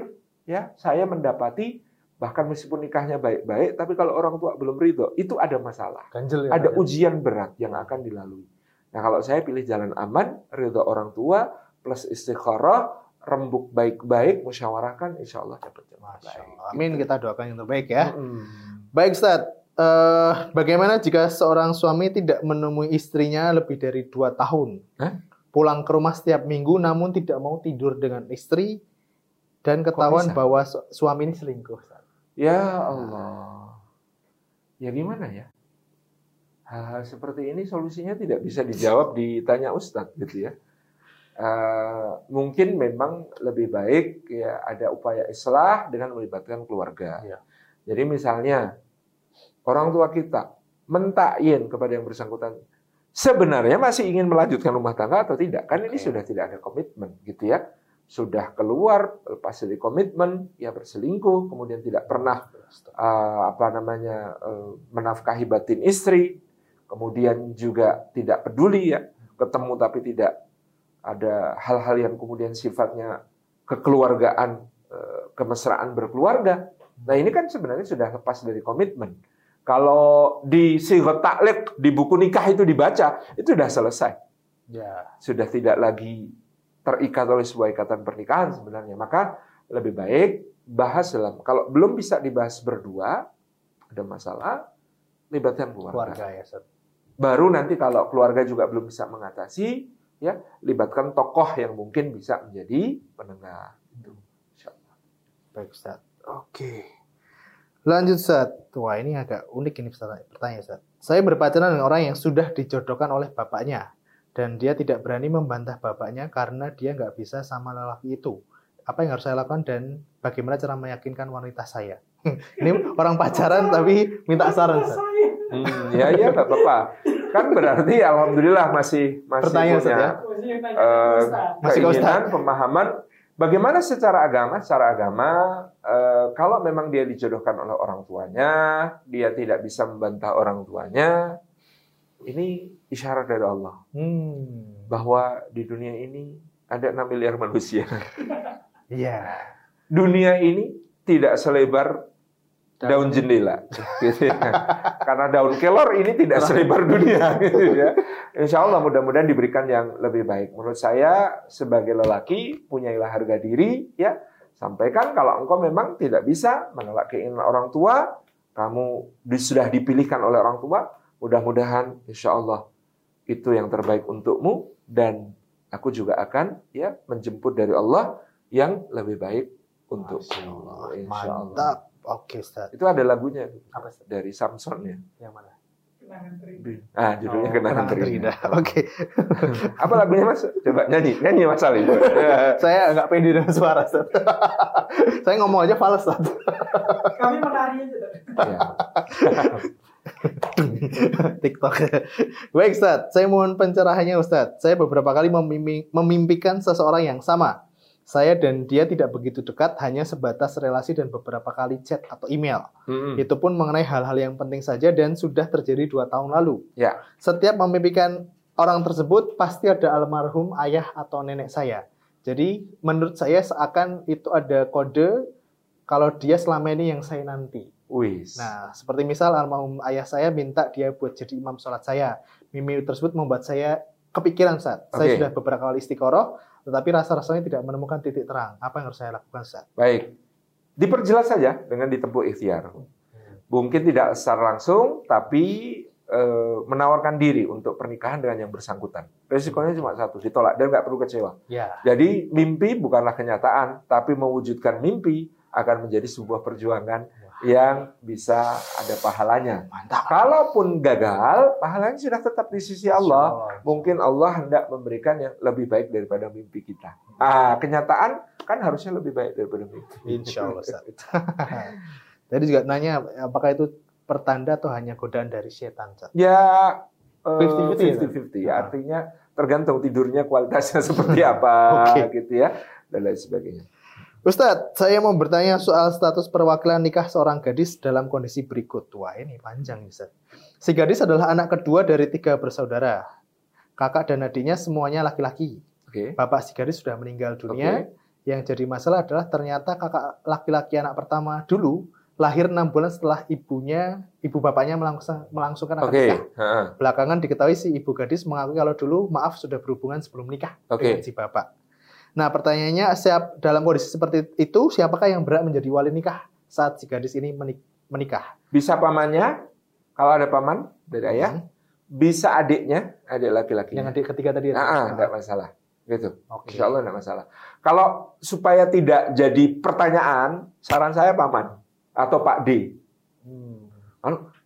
ya saya mendapati bahkan meskipun nikahnya baik-baik tapi kalau orang tua belum ridho itu ada masalah. Ya. Ada Tat, ya? ujian berat yang akan dilalui. Nah, kalau saya pilih jalan aman, ridho orang tua plus istikharah, rembuk baik-baik, musyawarahkan insya Allah dapat baik. Allah. Amin kita doakan yang terbaik ya. Mm-mm. Baik Ustaz, Eh, bagaimana jika seorang suami tidak menemui istrinya lebih dari dua tahun? Hah? Pulang ke rumah setiap minggu namun tidak mau tidur dengan istri dan ketahuan bahwa su- suami ini selingkuh. Ustaz. Ya Allah. Ya gimana ya? Hal-hal seperti ini solusinya tidak bisa dijawab ditanya Ustadz gitu ya. Eh, mungkin memang lebih baik ya ada upaya islah dengan melibatkan keluarga. Iya. Jadi misalnya orang tua kita mentakyin kepada yang bersangkutan sebenarnya masih ingin melanjutkan rumah tangga atau tidak? Kan ini Oke. sudah tidak ada komitmen gitu ya. Sudah keluar lepas dari komitmen, ya berselingkuh, kemudian tidak pernah eh, apa namanya eh, menafkahi batin istri, kemudian juga tidak peduli ya ketemu tapi tidak ada hal-hal yang kemudian sifatnya kekeluargaan, eh, kemesraan berkeluarga. Nah ini kan sebenarnya sudah lepas dari komitmen. Kalau di sigot taklek di buku nikah itu dibaca itu sudah selesai, Ya. sudah tidak lagi terikat oleh sebuah ikatan pernikahan sebenarnya. Maka lebih baik bahas dalam kalau belum bisa dibahas berdua ada masalah libatkan keluarga. Keluarga ya. Baru nanti kalau keluarga juga belum bisa mengatasi ya libatkan tokoh yang mungkin bisa menjadi penengah. Itu. Baik Ustaz. Oke. Lanjut Ustaz. Wah ini agak unik ini pertanyaan Ustaz. Saya berpacaran dengan orang yang sudah dijodohkan oleh bapaknya. Dan dia tidak berani membantah bapaknya karena dia nggak bisa sama lelaki itu. Apa yang harus saya lakukan dan bagaimana cara meyakinkan wanita saya? ini orang pacaran tapi minta saran Ustaz. Hmm, ya ya nggak apa-apa. Kan berarti alhamdulillah masih masih Pertanyaan, Ustaz, punya ya? eh, Masih ke keinginan, pemahaman. Bagaimana secara agama? Secara agama, eh, kalau memang dia dijodohkan oleh orang tuanya, dia tidak bisa membantah orang tuanya, ini isyarat dari Allah Hmm. bahwa di dunia ini ada 6 miliar manusia. Iya. Dunia ini tidak selebar daun jendela, gitu ya. Karena daun kelor ini tidak selebar dunia, gitu ya. Insya Allah mudah-mudahan diberikan yang lebih baik. Menurut saya sebagai lelaki punyailah harga diri, ya. Sampaikan kalau engkau memang tidak bisa menolak keinginan orang tua, kamu sudah dipilihkan oleh orang tua, mudah-mudahan insya Allah itu yang terbaik untukmu dan aku juga akan ya menjemput dari Allah yang lebih baik untukmu. Masya Allah. Insya Allah. Mantap. Oke Ustaz. Itu ada lagunya Apa Ustaz? dari Samson ya. Yang mana? Ah, judulnya Oh, Kenangan Kenangan Terindah. Terindah. Oke. Apa lagunya Mas? Coba nyanyi, nyanyi Mas Ali. Saya nggak pede dengan suara, Ustaz. Saya ngomong aja fals, Ustaz. Kami menari aja. Ya. TikTok. Baik, Ustaz. Saya mohon pencerahannya, Ustaz. Saya beberapa kali memimpikan seseorang yang sama. Saya dan dia tidak begitu dekat, hanya sebatas relasi dan beberapa kali chat atau email. Mm-mm. Itu pun mengenai hal-hal yang penting saja dan sudah terjadi dua tahun lalu. Ya. Setiap memimpikan orang tersebut pasti ada almarhum ayah atau nenek saya. Jadi menurut saya seakan itu ada kode kalau dia selama ini yang saya nanti. Wis. Nah, seperti misal almarhum ayah saya minta dia buat jadi imam sholat saya. Mimpi tersebut membuat saya kepikiran saat saya Oke. sudah beberapa kali istiqoroh, tetapi rasa-rasanya tidak menemukan titik terang. Apa yang harus saya lakukan saat? Baik. Diperjelas saja dengan ditempuh ikhtiar. Mungkin tidak secara langsung, tapi eh, menawarkan diri untuk pernikahan dengan yang bersangkutan. Resikonya cuma satu, ditolak dan nggak perlu kecewa. Ya. Jadi mimpi bukanlah kenyataan, tapi mewujudkan mimpi akan menjadi sebuah perjuangan yang bisa ada pahalanya. Mantap. Kalaupun gagal, pahalanya sudah tetap di sisi Allah. Mungkin Allah hendak memberikan yang lebih baik daripada mimpi kita. Ah, kenyataan kan harusnya lebih baik daripada mimpi. Insya Allah. Tadi juga nanya apakah itu pertanda atau hanya godaan dari setan? Ya, 50-50 ya? 50-50 ya. Artinya tergantung tidurnya kualitasnya seperti apa, Oke. gitu ya, dan lain sebagainya. Ustadz, saya mau bertanya soal status perwakilan nikah seorang gadis dalam kondisi berikut. Wah ini panjang Ustadz. Si gadis adalah anak kedua dari tiga bersaudara. Kakak dan adiknya semuanya laki-laki. Oke. Bapak si gadis sudah meninggal dunia. Yang jadi masalah adalah ternyata kakak laki-laki anak pertama dulu lahir enam bulan setelah ibunya, ibu bapaknya melangsung, melangsungkan akad Oke. nikah. Belakangan diketahui si ibu gadis mengakui kalau dulu maaf sudah berhubungan sebelum nikah Oke. dengan si bapak. Nah pertanyaannya siap dalam kondisi seperti itu siapakah yang berhak menjadi wali nikah saat si gadis ini menik- menikah? Bisa pamannya, kalau ada paman dari ayah, Hmm. bisa adiknya, adik laki-laki. Yang adik ketiga tadi. ya? Ah, enggak masalah. Gitu. Oke. Insya Allah enggak masalah. Kalau supaya tidak jadi pertanyaan, saran saya paman atau Pak D. Hmm.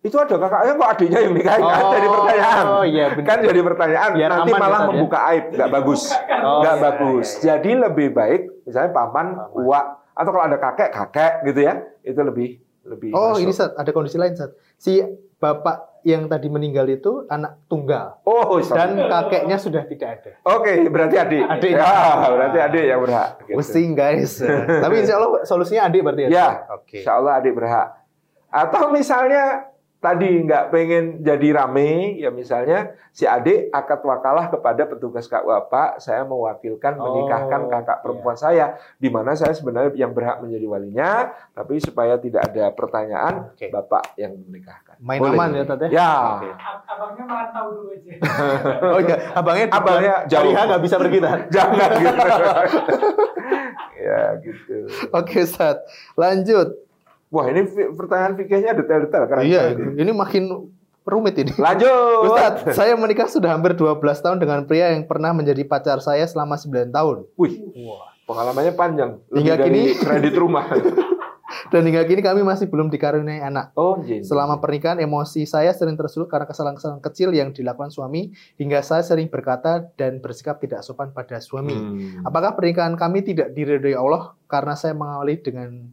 Itu ada kakaknya kok adiknya yang nikahin kan jadi pertanyaan. Oh iya benar. Kan jadi pertanyaan, Biar nanti aman ya, malah Ustaz, ya? membuka aib, nggak bagus, Oh, nggak iya, bagus. iya, iya. Jadi lebih baik, misalnya paman, Paman. uak, atau kalau ada kakek, kakek gitu ya, itu lebih lebih. Oh masuk. ini Sat, ada kondisi lain Sat. Si bapak yang tadi meninggal itu anak tunggal Oh, sorry. dan kakeknya sudah tidak ada. Oke, berarti adik. Adik. Ya, berarti adik yang berhak. Gitu. Pusing guys. Tapi insya Allah solusinya adik berarti ya. Ya, Oke. Insya Allah adik berhak. Atau misalnya tadi nggak pengen jadi rame, ya misalnya si adik akad wakalah kepada petugas KUA Pak, saya mewakilkan Oh, menikahkan kakak perempuan saya, di mana saya sebenarnya yang berhak menjadi walinya, tapi supaya tidak ada pertanyaan, Oke. bapak yang menikahkan. Main Boleh. aman ya Tat ya? Oke. Abangnya merantau dulu aja. Oh iya, abangnya Abangnya jauh. Nggak bisa pergi. Jangan gitu. ya gitu. Oke Sat, lanjut. Wah ini pertanyaan fikihnya detail-detail. keren Iya, sekali. ini makin rumit ini. Lanjut. Ustadz, saya menikah sudah hampir 12 tahun dengan pria yang pernah menjadi pacar saya selama 9 tahun. Wih, pengalamannya panjang. Lebih Hingga dari kini- kredit rumah. Dan hingga kini kami masih belum dikaruniai anak. Oh, jin. Selama pernikahan, emosi saya sering tersulut karena kesalahan-kesalahan kecil yang dilakukan suami, hingga saya sering berkata dan bersikap tidak sopan pada suami. Hmm. Apakah pernikahan kami tidak diridhoi Allah karena saya mengawali dengan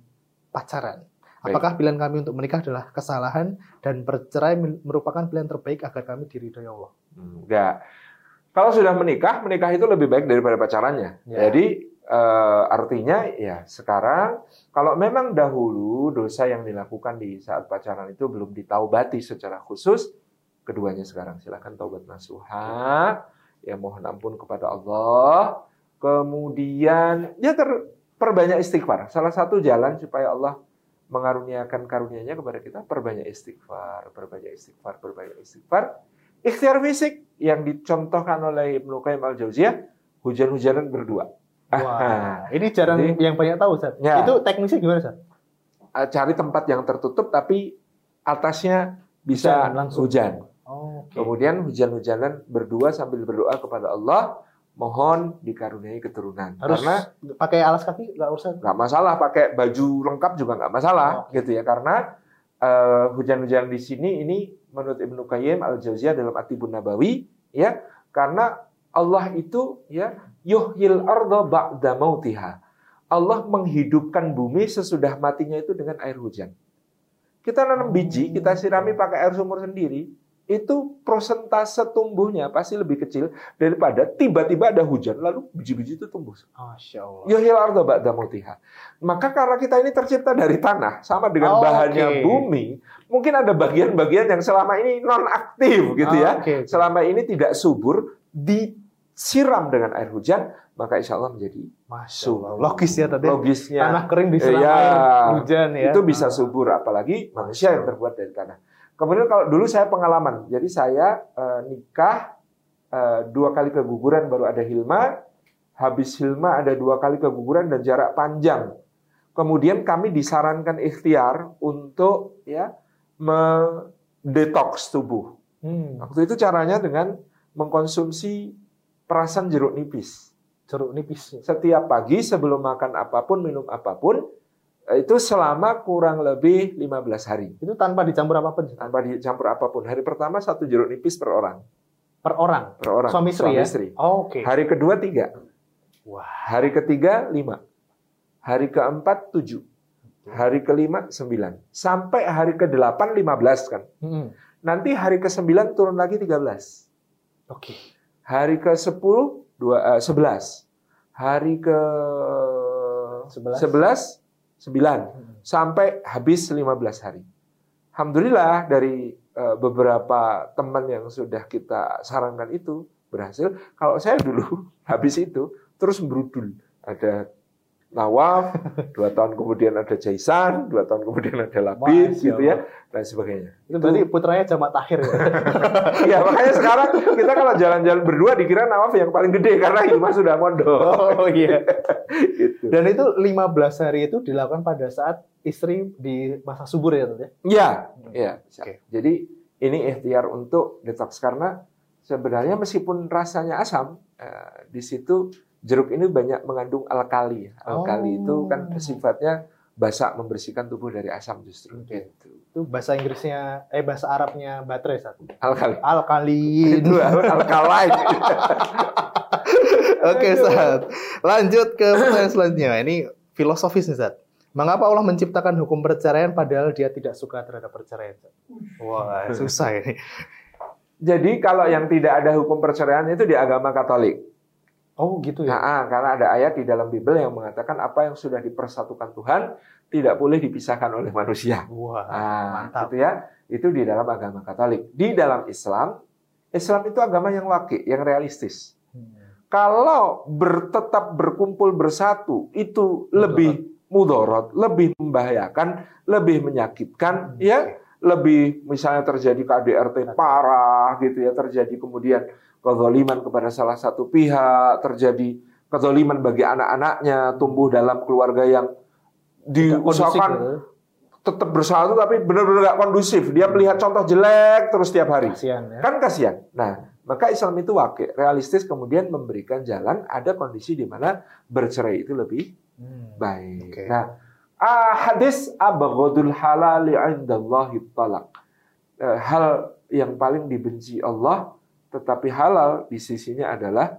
pacaran? Apakah pilihan kami untuk menikah adalah kesalahan dan bercerai merupakan pilihan terbaik agar kami diridhoi Allah? Hmm, Enggak. Kalau sudah menikah, menikah itu lebih baik daripada pacarannya. Ya. Jadi eh, artinya ya sekarang kalau memang dahulu dosa yang dilakukan di saat pacaran itu belum ditaubati secara khusus, keduanya sekarang silakan taubat nasuha, ya mohon ampun kepada Allah. Kemudian ya ter, perbanyak istighfar. Salah satu jalan supaya Allah mengaruniakan karunia-Nya kepada kita perbanyak istighfar, perbanyak istighfar, perbanyak istighfar. Ikhtiar fisik yang dicontohkan oleh Ibnu Qayyim al-Jauziyah, hujan-hujanan berdua. Ah, Wah, ini jarang Jadi- yang banyak tahu, Sat. Ya. Itu teknisnya gimana, ah, cari tempat yang tertutup tapi atasnya bisa Hujan langsung. hujan. Oh, oke. Kemudian hujan-hujanan berdua sambil berdoa kepada Allah, mohon dikaruniai keturunan. Harus Karena pakai alas kaki nggak usah. nggak masalah pakai baju lengkap juga nggak masalah Oh, gitu ya. Karena eh, hujan-hujan di sini ini menurut Ibnu Qayyim al Jauziyah dalam Atibun Nabawi ya karena Allah itu ya yuhyil arda ba'da mautiha. Allah menghidupkan bumi sesudah matinya itu dengan air hujan. Kita nanam biji kita sirami pakai air sumur sendiri itu prosentase tumbuhnya pasti lebih kecil daripada tiba-tiba ada hujan lalu biji-biji itu tumbuh Masya Allah. Arda ba'da mautiha. Maka karena kita ini tercipta dari tanah, sama dengan Oh, bahannya oke. bumi, mungkin ada bagian-bagian yang selama ini non aktif gitu ya. Ah, oke, oke. Selama ini tidak subur siram dengan air hujan, maka insya Allah menjadi Allah. Logis ya tadi. Logisnya Tanah kering disiram air hujan ya. itu bisa subur, apalagi manusia yang terbuat dari tanah. Kemudian kalau dulu saya pengalaman, jadi saya eh, nikah eh, dua kali keguguran baru ada hilma, habis hilma ada dua kali keguguran dan jarak panjang. Kemudian kami disarankan ikhtiar untuk ya mendetoks tubuh. Hmm, Waktu itu caranya dengan mengkonsumsi perasan jeruk nipis. jeruk nipis. Setiap pagi sebelum makan apa pun, minum apa pun, itu selama kurang lebih 15 hari. Itu tanpa dicampur apa pun Tanpa dicampur apa pun. Hari pertama satu jeruk nipis per orang. per orang. Per orang. Suami istri ya. istri. Oh, Oke. Hari kedua tiga. Wah. Hari ketiga lima. Hari keempat tujuh. Hari kelima sembilan. Sampai hari ke delapan lima belas kan. Hmm, Nanti hari ke sembilan turun lagi tiga belas. Oke. Hari ke sepuluh dua eh, sebelas. Hari ke Sebelas. Sebelas sembilan. Hmm. Sampai habis 15 hari. Alhamdulillah dari eh, beberapa teman yang sudah kita sarankan itu berhasil. Kalau saya dulu habis itu terus berudul. Ada Nawaf, dua tahun kemudian ada Jaisan, dua tahun kemudian ada Labid, Masya gitu ya, dan sebagainya. Itu berarti putranya jamak takhir ya. ya makanya sekarang kita kalau jalan-jalan berdua dikira Nawaf yang paling gede karena Hilma sudah mondok. oh iya. gitu. Dan itu 15 hari itu dilakukan pada saat istri di masa subur ya, Tante? Ya, ya. bisa. Oke. Jadi ini ikhtiar untuk detox karena sebenarnya meskipun rasanya asam, eh, di situ jeruk ini banyak mengandung alkali. Alkali Oh. itu kan sifatnya basa membersihkan tubuh dari asam justru. Oke. Gitu. Itu bahasa Inggrisnya, eh bahasa Arabnya baterai satu. Alkali. Alkalin. Itu alkaline. Oke, Sat. Lanjut ke pertanyaan selanjutnya. Ini filosofis nih, Sat. Mengapa Allah menciptakan hukum perceraian padahal dia tidak suka terhadap perceraian? Wah, susah ini. Jadi kalau yang tidak ada hukum perceraian itu di agama Katolik. Oh, gitu ya. Nah, ah, karena ada ayat di dalam Bible yang mengatakan apa yang sudah dipersatukan Tuhan tidak boleh dipisahkan oleh manusia. Wah, Ah, mantap. gitu ya. Itu di dalam agama Katolik. Di dalam Islam, Islam itu agama yang wakil, yang realistis. Hmm. Kalau bertetap berkumpul bersatu itu lebih mudorot, lebih membahayakan, lebih menyakitkan, Hmm, ya, lebih misalnya terjadi KDRT parah gitu ya, terjadi kemudian kezaliman kepada salah satu pihak, terjadi kezaliman bagi anak-anaknya, tumbuh dalam keluarga yang diusahakan gitu. tetap bersatu tapi benar-benar nggak kondusif. Dia melihat contoh jelek terus tiap hari. Kasihan ya. Kan kasihan. Nah, maka Islam itu wakil, realistis kemudian memberikan jalan ada kondisi di mana bercerai itu lebih Hmm. baik. Oke. Nah, ah, hadis abghadul halali indallahi talak. Eh, Hal yang paling dibenci Allah tetapi halal di sisinya adalah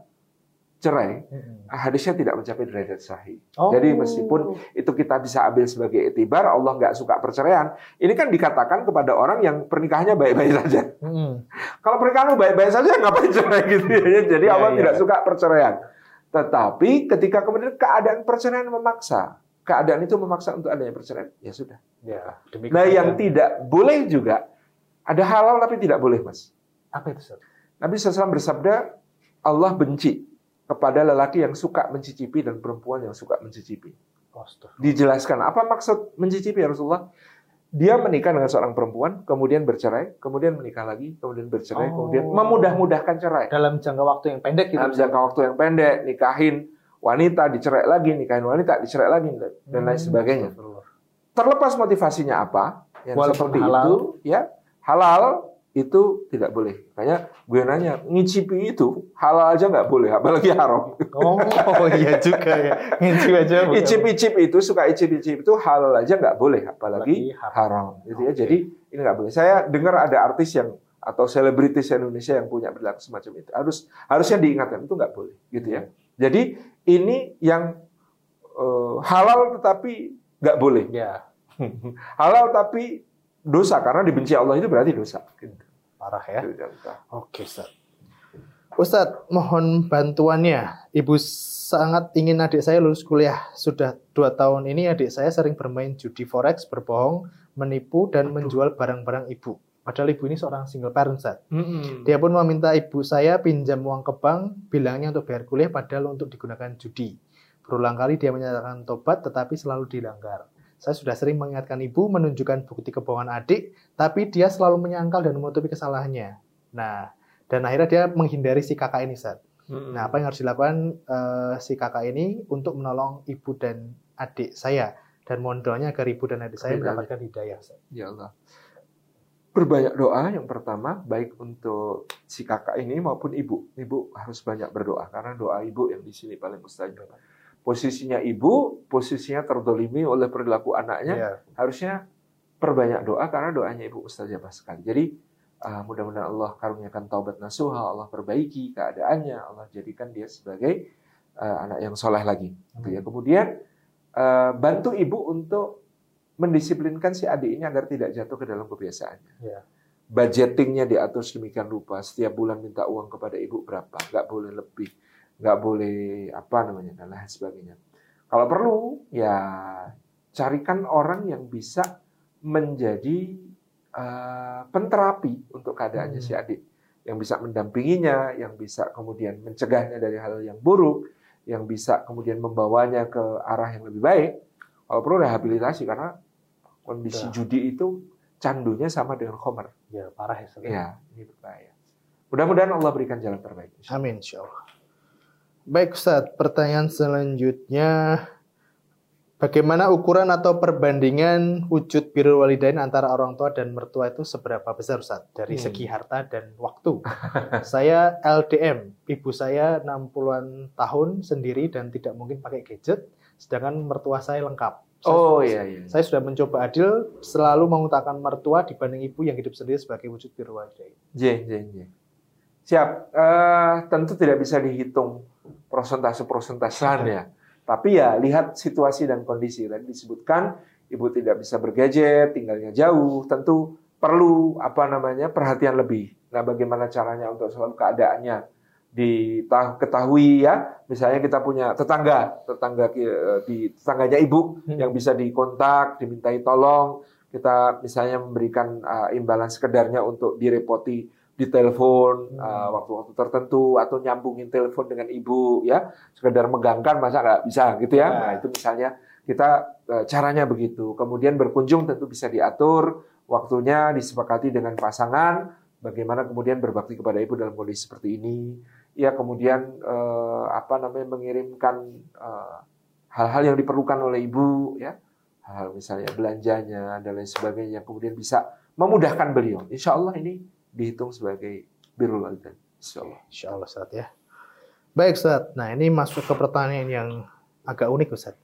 cerai. Hadisnya tidak mencapai derajat sahih. Oh. Jadi meskipun itu kita bisa ambil sebagai itibar Allah nggak suka perceraian, ini kan dikatakan kepada orang yang pernikahannya baik-baik saja. Hmm. Kalau pernikahanmu baik-baik saja ngapain cerai gitu ya. Jadi Iya, Allah iya. tidak suka perceraian. Tetapi ketika kemudian keadaan perceraian memaksa, keadaan itu memaksa untuk adanya perceraian, ya sudah. Ya, Nah, yang tidak boleh juga ada halal tapi tidak boleh, Mas. apa itu, Sat? Nabi SAW bersabda, Allah benci kepada lelaki yang suka mencicipi dan perempuan yang suka mencicipi. Dijelaskan apa maksud mencicipi ya Rasulullah? Dia menikah dengan seorang perempuan, kemudian bercerai, kemudian menikah lagi, kemudian bercerai, Oh. kemudian memudah-mudahkan cerai. Dalam jangka waktu yang pendek gitu. Dalam jangka waktu yang pendek, nikahin wanita, dicerai lagi, nikahin wanita, dicerai lagi, dan lain Hmm, sebagainya. astagfirullah. Terlepas motivasinya apa, yang Walaupun seperti halal. itu, ya halal itu tidak boleh. Makanya gue nanya, ngicipi itu halal aja nggak boleh, apalagi haram. Oh, iya juga ya. Ngicip aja. Icip-icip itu suka icip-icip itu halal aja nggak boleh, apalagi haram. haram. Gitu ya. Oke. Jadi ini nggak boleh. Saya dengar ada artis yang atau selebritis Indonesia yang punya perilaku semacam itu. Harus harusnya diingatkan itu nggak boleh, gitu ya. Jadi ini yang eh, halal tetapi nggak boleh. Ya, Halal tapi dosa karena dibenci Allah itu berarti dosa. Gitu. parah ya. Oke, Ustaz. Ustadz, mohon bantuannya. Ibu sangat ingin adik saya lulus kuliah. Sudah dua tahun ini adik saya sering bermain judi forex, berbohong, menipu, dan menjual barang-barang ibu. Padahal ibu ini seorang single parent, Ustaz. Mm-mm. Dia pun meminta ibu saya pinjam uang ke bank, bilangnya untuk bayar kuliah padahal untuk digunakan judi. Berulang kali dia menyatakan tobat tetapi selalu dilanggar. Saya sudah sering mengingatkan ibu menunjukkan bukti kebohongan adik, tapi dia selalu menyangkal dan menutupi kesalahannya. Nah, dan akhirnya dia menghindari si kakak ini, Ustaz. Mm-mm. Nah, apa yang harus dilakukan eh, si kakak ini untuk menolong ibu dan adik saya dan mohon doanya agar ibu dan adik saya Amin, mendapatkan hidayah. Ustaz. Ya Allah. Berbanyak doa yang pertama baik untuk si kakak ini maupun ibu. Ibu harus banyak berdoa karena doa ibu yang di sini paling mustajab. Posisinya ibu, posisinya terdolimi oleh perilaku anaknya, Iya. harusnya perbanyak doa karena doanya ibu mustajabah sekali. Jadi ah, mudah-mudahan Allah karuniakan taubat nasuha, Allah perbaiki keadaannya, Allah jadikan dia sebagai ah, anak yang soleh lagi. Gitu ya. Kemudian ah, bantu ibu untuk mendisiplinkan si adik ini agar tidak jatuh ke dalam kebiasaannya. Iya. Budgetingnya diatur sedemikian rupa. Setiap bulan minta uang kepada ibu berapa, nggak boleh lebih, nggak boleh apa namanya dan lain sebagainya. Kalau perlu ya carikan orang yang bisa menjadi eh, penterapi untuk keadaannya Hmm. si adik, yang bisa mendampinginya, yang bisa kemudian mencegahnya dari hal yang buruk, yang bisa kemudian membawanya ke arah yang lebih baik. Kalau perlu rehabilitasi karena kondisi judi itu candunya sama dengan khomer. Ya, parah ya. Ustaz. Ya, ini berbahaya. Mudah-mudahan Allah berikan jalan terbaik. Amin, insya Allah. Baik, Ustaz. Pertanyaan selanjutnya. Bagaimana ukuran atau perbandingan wujud birrul walidain antara orang tua dan mertua itu seberapa besar, Ustaz? Dari Hmm. segi harta dan waktu. saya LDM. Ibu saya 60-an tahun sendiri dan tidak mungkin pakai gadget. Sedangkan mertua saya lengkap. Saya- Oh iya iya. Saya sudah mencoba adil, selalu mengutamakan mertua dibanding ibu yang hidup sendiri sebagai wujud birrul walidain. J, J, J. Siap. Eh, tentu tidak bisa dihitung persentase-persentasean ya. Tapi ya lihat situasi dan kondisi. Tadi disebutkan ibu tidak bisa bergadget, tinggalnya jauh, tentu perlu apa namanya perhatian lebih. Nah, bagaimana caranya untuk selalu keadaannya diketahui ya. Misalnya kita punya tetangga, tetangga ki- di tetangganya ibu Hmm. yang bisa dikontak, dimintai tolong, kita misalnya memberikan uh, imbalan sekedarnya untuk direpoti di telepon Hmm. uh, waktu-waktu tertentu atau nyambungin telepon dengan ibu ya. Sekedar megangkan masa nggak bisa gitu ya. Ya. nah itu misalnya kita uh, caranya begitu. Kemudian berkunjung tentu bisa diatur waktunya disepakati dengan pasangan bagaimana kemudian berbakti kepada ibu dalam kondisi seperti ini. Ya kemudian eh, apa namanya mengirimkan eh, hal-hal yang diperlukan oleh ibu ya. Hal misalnya belanjanya dan lain sebagainya yang kemudian bisa memudahkan beliau. Insya Allah ini dihitung sebagai birrul walidain insya Allah Insya Allah Ustaz ya. Baik Ustaz, nah ini masuk ke pertanyaan yang agak unik Ustaz.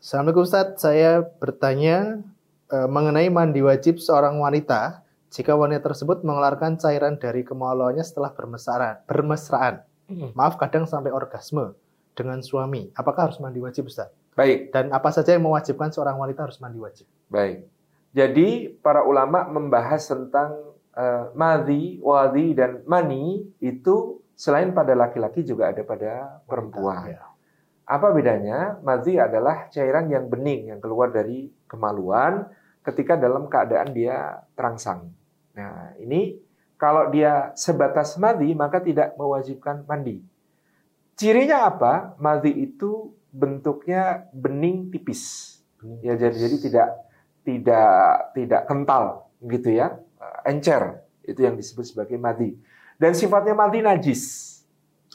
Assalamualaikum Ustaz, saya bertanya eh, mengenai mandi wajib seorang wanita jika wanita tersebut mengeluarkan cairan dari kemaluannya setelah bermesraan. bermesraan. Maaf kadang sampai orgasme dengan suami. Apakah harus mandi wajib Ustaz? baik Dan apa saja yang mewajibkan seorang wanita harus mandi wajib? Baik. Jadi para ulama membahas tentang eh, madhi, wadi dan mani itu selain pada laki-laki juga ada pada perempuan. Ya. Apa bedanya? Madhi adalah cairan yang bening yang keluar dari kemaluan ketika dalam keadaan dia terangsang. Nah, ini kalau dia sebatas madhi maka tidak mewajibkan mandi. Cirinya apa? Madhi itu bentuknya bening tipis. Ya jadi jadi tidak tidak tidak kental gitu ya. Eh, Encer itu yang disebut sebagai madhi. Dan sifatnya madhi najis.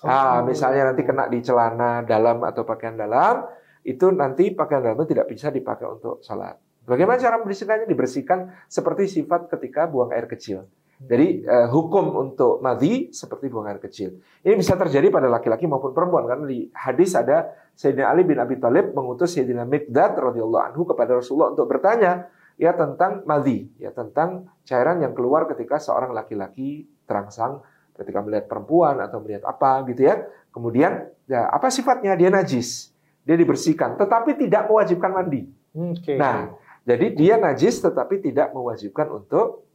Ah, misalnya nanti kena di celana dalam atau pakaian dalam, itu nanti pakaian dalam itu tidak bisa dipakai untuk sholat. Bagaimana cara membersihkannya? Dibersihkan seperti sifat ketika buang air kecil. Jadi eh, hukum untuk madhi seperti buang air kecil. Ini bisa terjadi pada laki-laki maupun perempuan karena di hadis ada Sayyidina Ali bin Abi Thalib mengutus Sayyidina Mikdad radhiyallahu anhu kepada Rasulullah untuk bertanya ya tentang madhi, ya tentang cairan yang keluar ketika seorang laki-laki terangsang ketika melihat perempuan atau melihat apa gitu ya. Kemudian ya apa sifatnya? Dia najis. Dia dibersihkan tetapi tidak mewajibkan mandi. Oke. Nah, jadi dia najis tetapi tidak mewajibkan untuk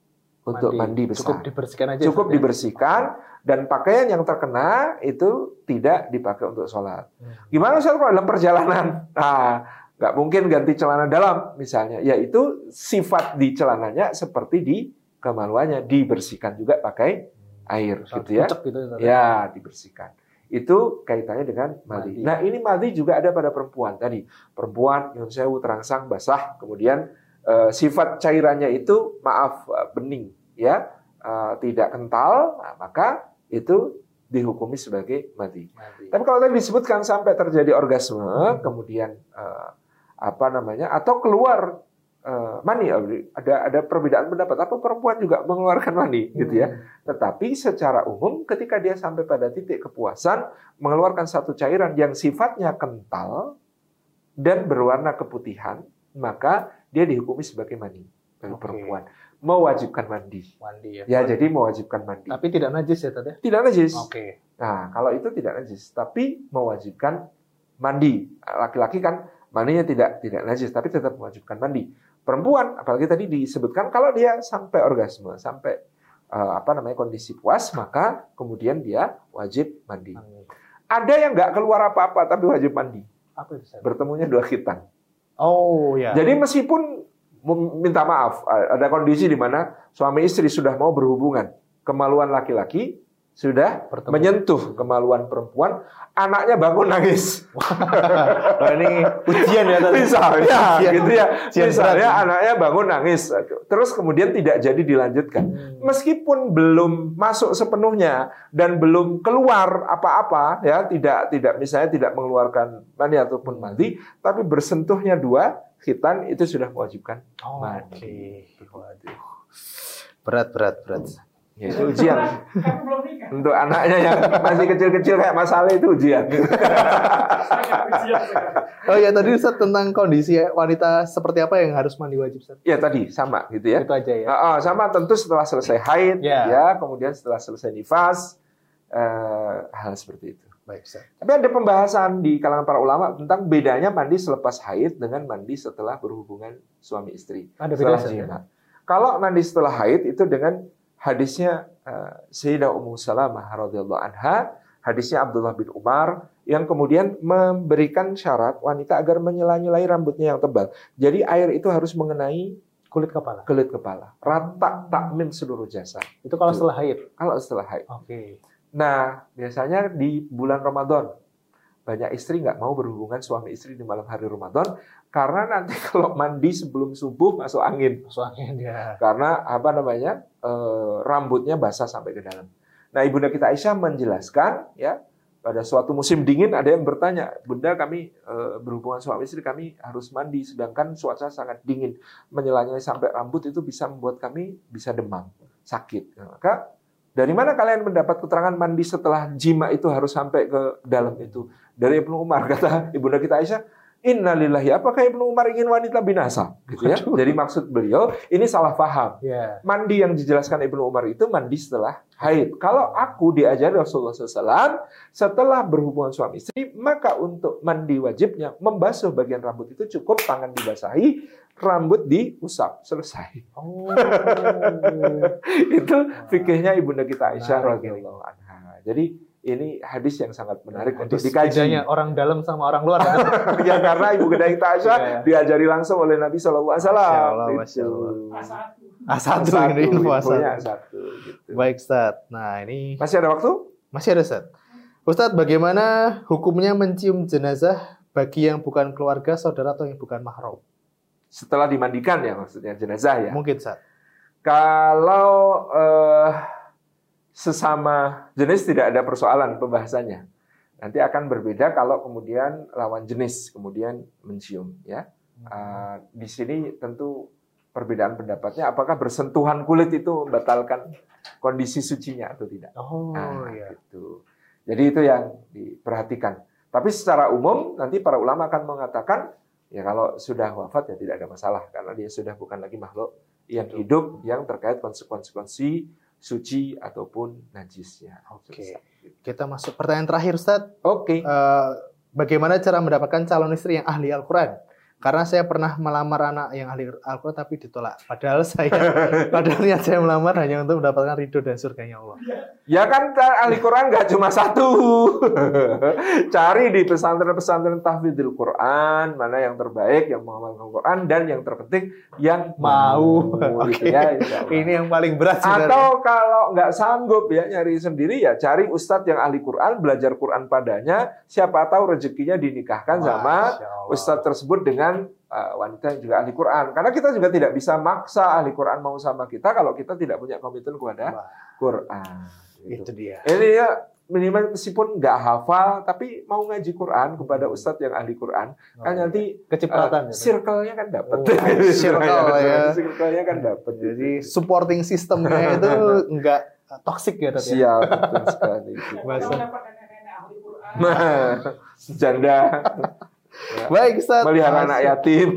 untuk mandi, besar. Cukup dibersihkan aja. Cukup dibersihkan dan pakaian yang terkena itu tidak dipakai untuk sholat. Hmm. Gimana Ustaz kalau dalam perjalanan? Nah, nggak mungkin ganti celana dalam misalnya. Yaitu sifat di celananya seperti di kemaluannya dibersihkan juga pakai air Saat gitu ya. gitu, Ustaz. Ya, dibersihkan. Itu kaitannya dengan madi. Madi. Nah, ini madi juga ada pada perempuan tadi. Perempuan nyun sewu terangsang basah, kemudian eh, sifat cairannya itu maaf eh, bening ya, eh, tidak kental, nah, maka itu dihukumi sebagai madi. Madi. Tapi kalau tadi disebutkan sampai terjadi orgasme, kemudian eh, apa namanya, atau keluar eh, mani, ada ada perbedaan pendapat. Apa perempuan juga mengeluarkan mani, gitu ya? Tetapi secara umum, ketika dia sampai pada titik kepuasan, mengeluarkan satu cairan yang sifatnya kental dan berwarna keputihan, maka dia dihukumi sebagai mani bagi Oke. perempuan, mewajibkan mandi. Mandi ya. Ya, jadi mewajibkan mandi. Tapi tidak najis ya tadi. Tidak najis. Oke. Nah, kalau itu tidak najis, tapi mewajibkan mandi. Laki-laki kan mandinya tidak tidak najis, tapi tetap mewajibkan mandi. Perempuan, apalagi tadi disebutkan kalau dia sampai orgasme, sampai eh, apa namanya kondisi puas, maka kemudian dia wajib mandi. Ada yang nggak keluar apa-apa tapi wajib mandi. Apa itu? Bertemunya dua khitan. Oh ya. Jadi meskipun minta maaf, ada kondisi di mana suami istri sudah mau berhubungan, kemaluan laki-laki sudah Bertemu. menyentuh kemaluan perempuan, anaknya bangun nangis. Wah, ini ujian ya tadi. Misalnya, Ujian. gitu ya. Ujian Misalnya berat. anaknya bangun nangis, terus kemudian tidak jadi dilanjutkan. Hmm. Meskipun belum masuk sepenuhnya dan belum keluar apa-apa, ya tidak tidak misalnya tidak mengeluarkan mani ataupun mandi, tapi bersentuhnya dua khitan itu sudah mewajibkan Oh, mandi. Oke. Berat, berat, berat. Ya, itu ujian Aku belum nikah. untuk anaknya yang masih kecil-kecil kayak Mas Ale itu ujian. Oh ya tadi Ustaz tentang kondisi wanita seperti apa yang harus mandi wajib Ustaz? ya tadi sama gitu ya. Itu aja ya. Ah, ah, sama tentu setelah selesai haid, Ya. ya, kemudian setelah selesai nifas, eh, hal seperti itu. Baik Ustaz. Tapi ada pembahasan di kalangan para ulama tentang bedanya mandi selepas haid dengan mandi setelah berhubungan suami istri. Ada beda, ya? Kalau mandi setelah haid itu dengan hadisnya eh, Sayyidah Ummu Salamah radhiyallahu anha, hadisnya Abdullah bin Umar yang kemudian memberikan syarat wanita agar menyela-nyelai rambutnya yang tebal. Jadi air itu harus mengenai Kulit kepala. kulit kepala, rata takmim seluruh jasad. Itu kalau setelah haid. Kalau setelah haid. Oke. Nah, biasanya di bulan Ramadan banyak istri nggak mau berhubungan suami istri di malam hari Ramadan karena nanti kalau mandi sebelum subuh masuk angin Soalnya dia. karena apa namanya eh, rambutnya basah sampai ke dalam. Nah, ibunda kita Aisyah menjelaskan ya pada suatu musim dingin ada yang bertanya, bunda kami eh, berhubungan suami istri kami harus mandi sedangkan cuaca sangat dingin menyelanya sampai rambut itu bisa membuat kami bisa demam sakit. Nah, maka dari mana kalian mendapat keterangan mandi setelah jima itu harus sampai ke dalam itu? Dari Ibnu Umar kata ibunda kita Aisyah, Innalillahi, apakah Ibnu Umar ingin wanita binasa? Gitu ya. Jadi maksud beliau ini salah paham Ya. mandi yang dijelaskan Ibnu Umar itu mandi setelah haid. Kalau aku diajari Rasulullah SAW setelah berhubungan suami istri, maka untuk mandi wajibnya membasuh bagian rambut itu cukup tangan dibasahi, rambut diusap, selesai. Oh. itu fikihnya ibunda kita Aisyah radhiyallahu anha. Jadi ini hadis yang sangat menarik untuk Hadis dikaji. bedanya orang dalam sama orang luar. ya karena ibu kita Aisyah Iya. diajari langsung oleh Nabi Shallallahu Alaihi Wasallam. Masya Allah, Gitu. Masya Allah. A1. A1 ini info infonya A1. satu. Gitu. Baik Ustaz. Nah ini Masih ada waktu? masih ada Ustaz. Ustaz bagaimana hukumnya mencium jenazah bagi yang bukan keluarga, saudara atau yang bukan mahram? Setelah dimandikan ya maksudnya jenazah ya. Mungkin Ustaz. Kalau eh, sesama jenis tidak ada persoalan pembahasannya. Nanti akan berbeda kalau kemudian lawan jenis kemudian mencium ya. Eh, di sini tentu perbedaan pendapatnya apakah bersentuhan kulit itu membatalkan kondisi sucinya atau tidak. Oh Nah, iya. gitu. Jadi itu yang diperhatikan. Tapi secara umum nanti para ulama akan mengatakan ya kalau sudah wafat ya tidak ada masalah karena dia sudah bukan lagi makhluk yang hidup yang terkait konsekuensi suci ataupun najisnya. Oke. Kita masuk pertanyaan terakhir Ustaz. Oke. Eh, bagaimana cara mendapatkan calon istri yang ahli Al-Quran? Karena saya pernah melamar anak yang ahli Al-Quran tapi ditolak. Padahal saya, padahal niat saya melamar hanya untuk mendapatkan ridho dan surganya Allah. Ya kan ahli Quran nggak cuma satu. Cari di pesantren-pesantren tahfidzul Quran mana yang terbaik, yang mengamalkan Quran dan yang terpenting yang Mau. Gitu ya, insya Allah. Ini yang paling berat sebenarnya. Atau kalau nggak sanggup ya nyari sendiri ya cari ustadz yang ahli Quran, belajar Quran padanya. Siapa tahu rezekinya dinikahkan sama Masya Allah. ustadz tersebut dengan uh, wanita yang juga ahli Quran. Karena kita juga tidak bisa maksa ahli Quran mau sama kita kalau kita tidak punya komitmen kepada Wah, Quran. itu Gitu. dia. Ini ya minimal meskipun nggak hafal tapi mau ngaji Quran kepada ustadz yang ahli Quran kan nanti Kecipratan. uh, ya, Pak? circle-nya kan dapat. Oh, circle ya. Circle-nya kan dapat. Jadi supporting sistemnya itu enggak toxic ya Tat, ya? Siap, betul sekali. Bahasa. Nah, janda Baik, Ustaz. melihara anak yatim.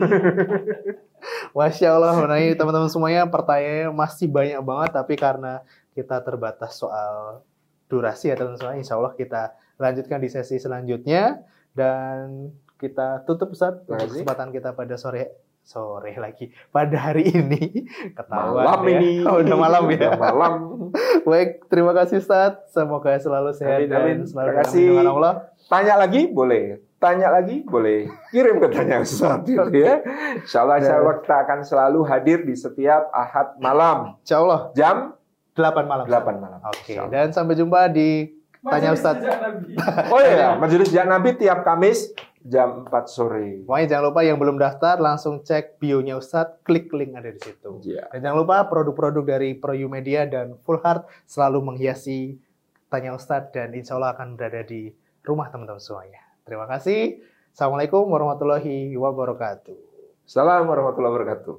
Masya Allah, ini teman-teman semuanya pertanyaannya masih banyak banget, tapi karena kita terbatas soal durasi ya teman-teman, insya Allah kita lanjutkan di sesi selanjutnya dan kita tutup Ustaz untuk kesempatan kita pada sore sore lagi pada hari ini ketahuan Malam ya. ini. Oh, udah malam ya. Udah malam. Baik, terima kasih Ustaz. Semoga selalu sehat Amin, dan amin. selalu Terima dalam Allah. Tanya lagi boleh. Tanya lagi boleh. Kirim pertanyaan sesuatu gitu ya. Insya Allah, insya Allah kita akan selalu hadir di setiap Ahad malam. Insya Allah Jam 8 malam. 8 malam. Oke, Allah. dan sampai jumpa di Tanya Ustaz. Oh iya, Majelis Jak Nabi tiap Kamis jam 4 sore. Pokoknya jangan lupa yang belum daftar langsung cek bio-nya Ustadz, klik link ada di situ. Iya. Dan jangan lupa produk-produk dari Proyu Media dan Full Heart selalu menghiasi Tanya Ustadz dan insya Allah akan berada di rumah teman-teman semuanya. Terima kasih. Assalamualaikum warahmatullahi wabarakatuh. Assalamualaikum warahmatullahi wabarakatuh.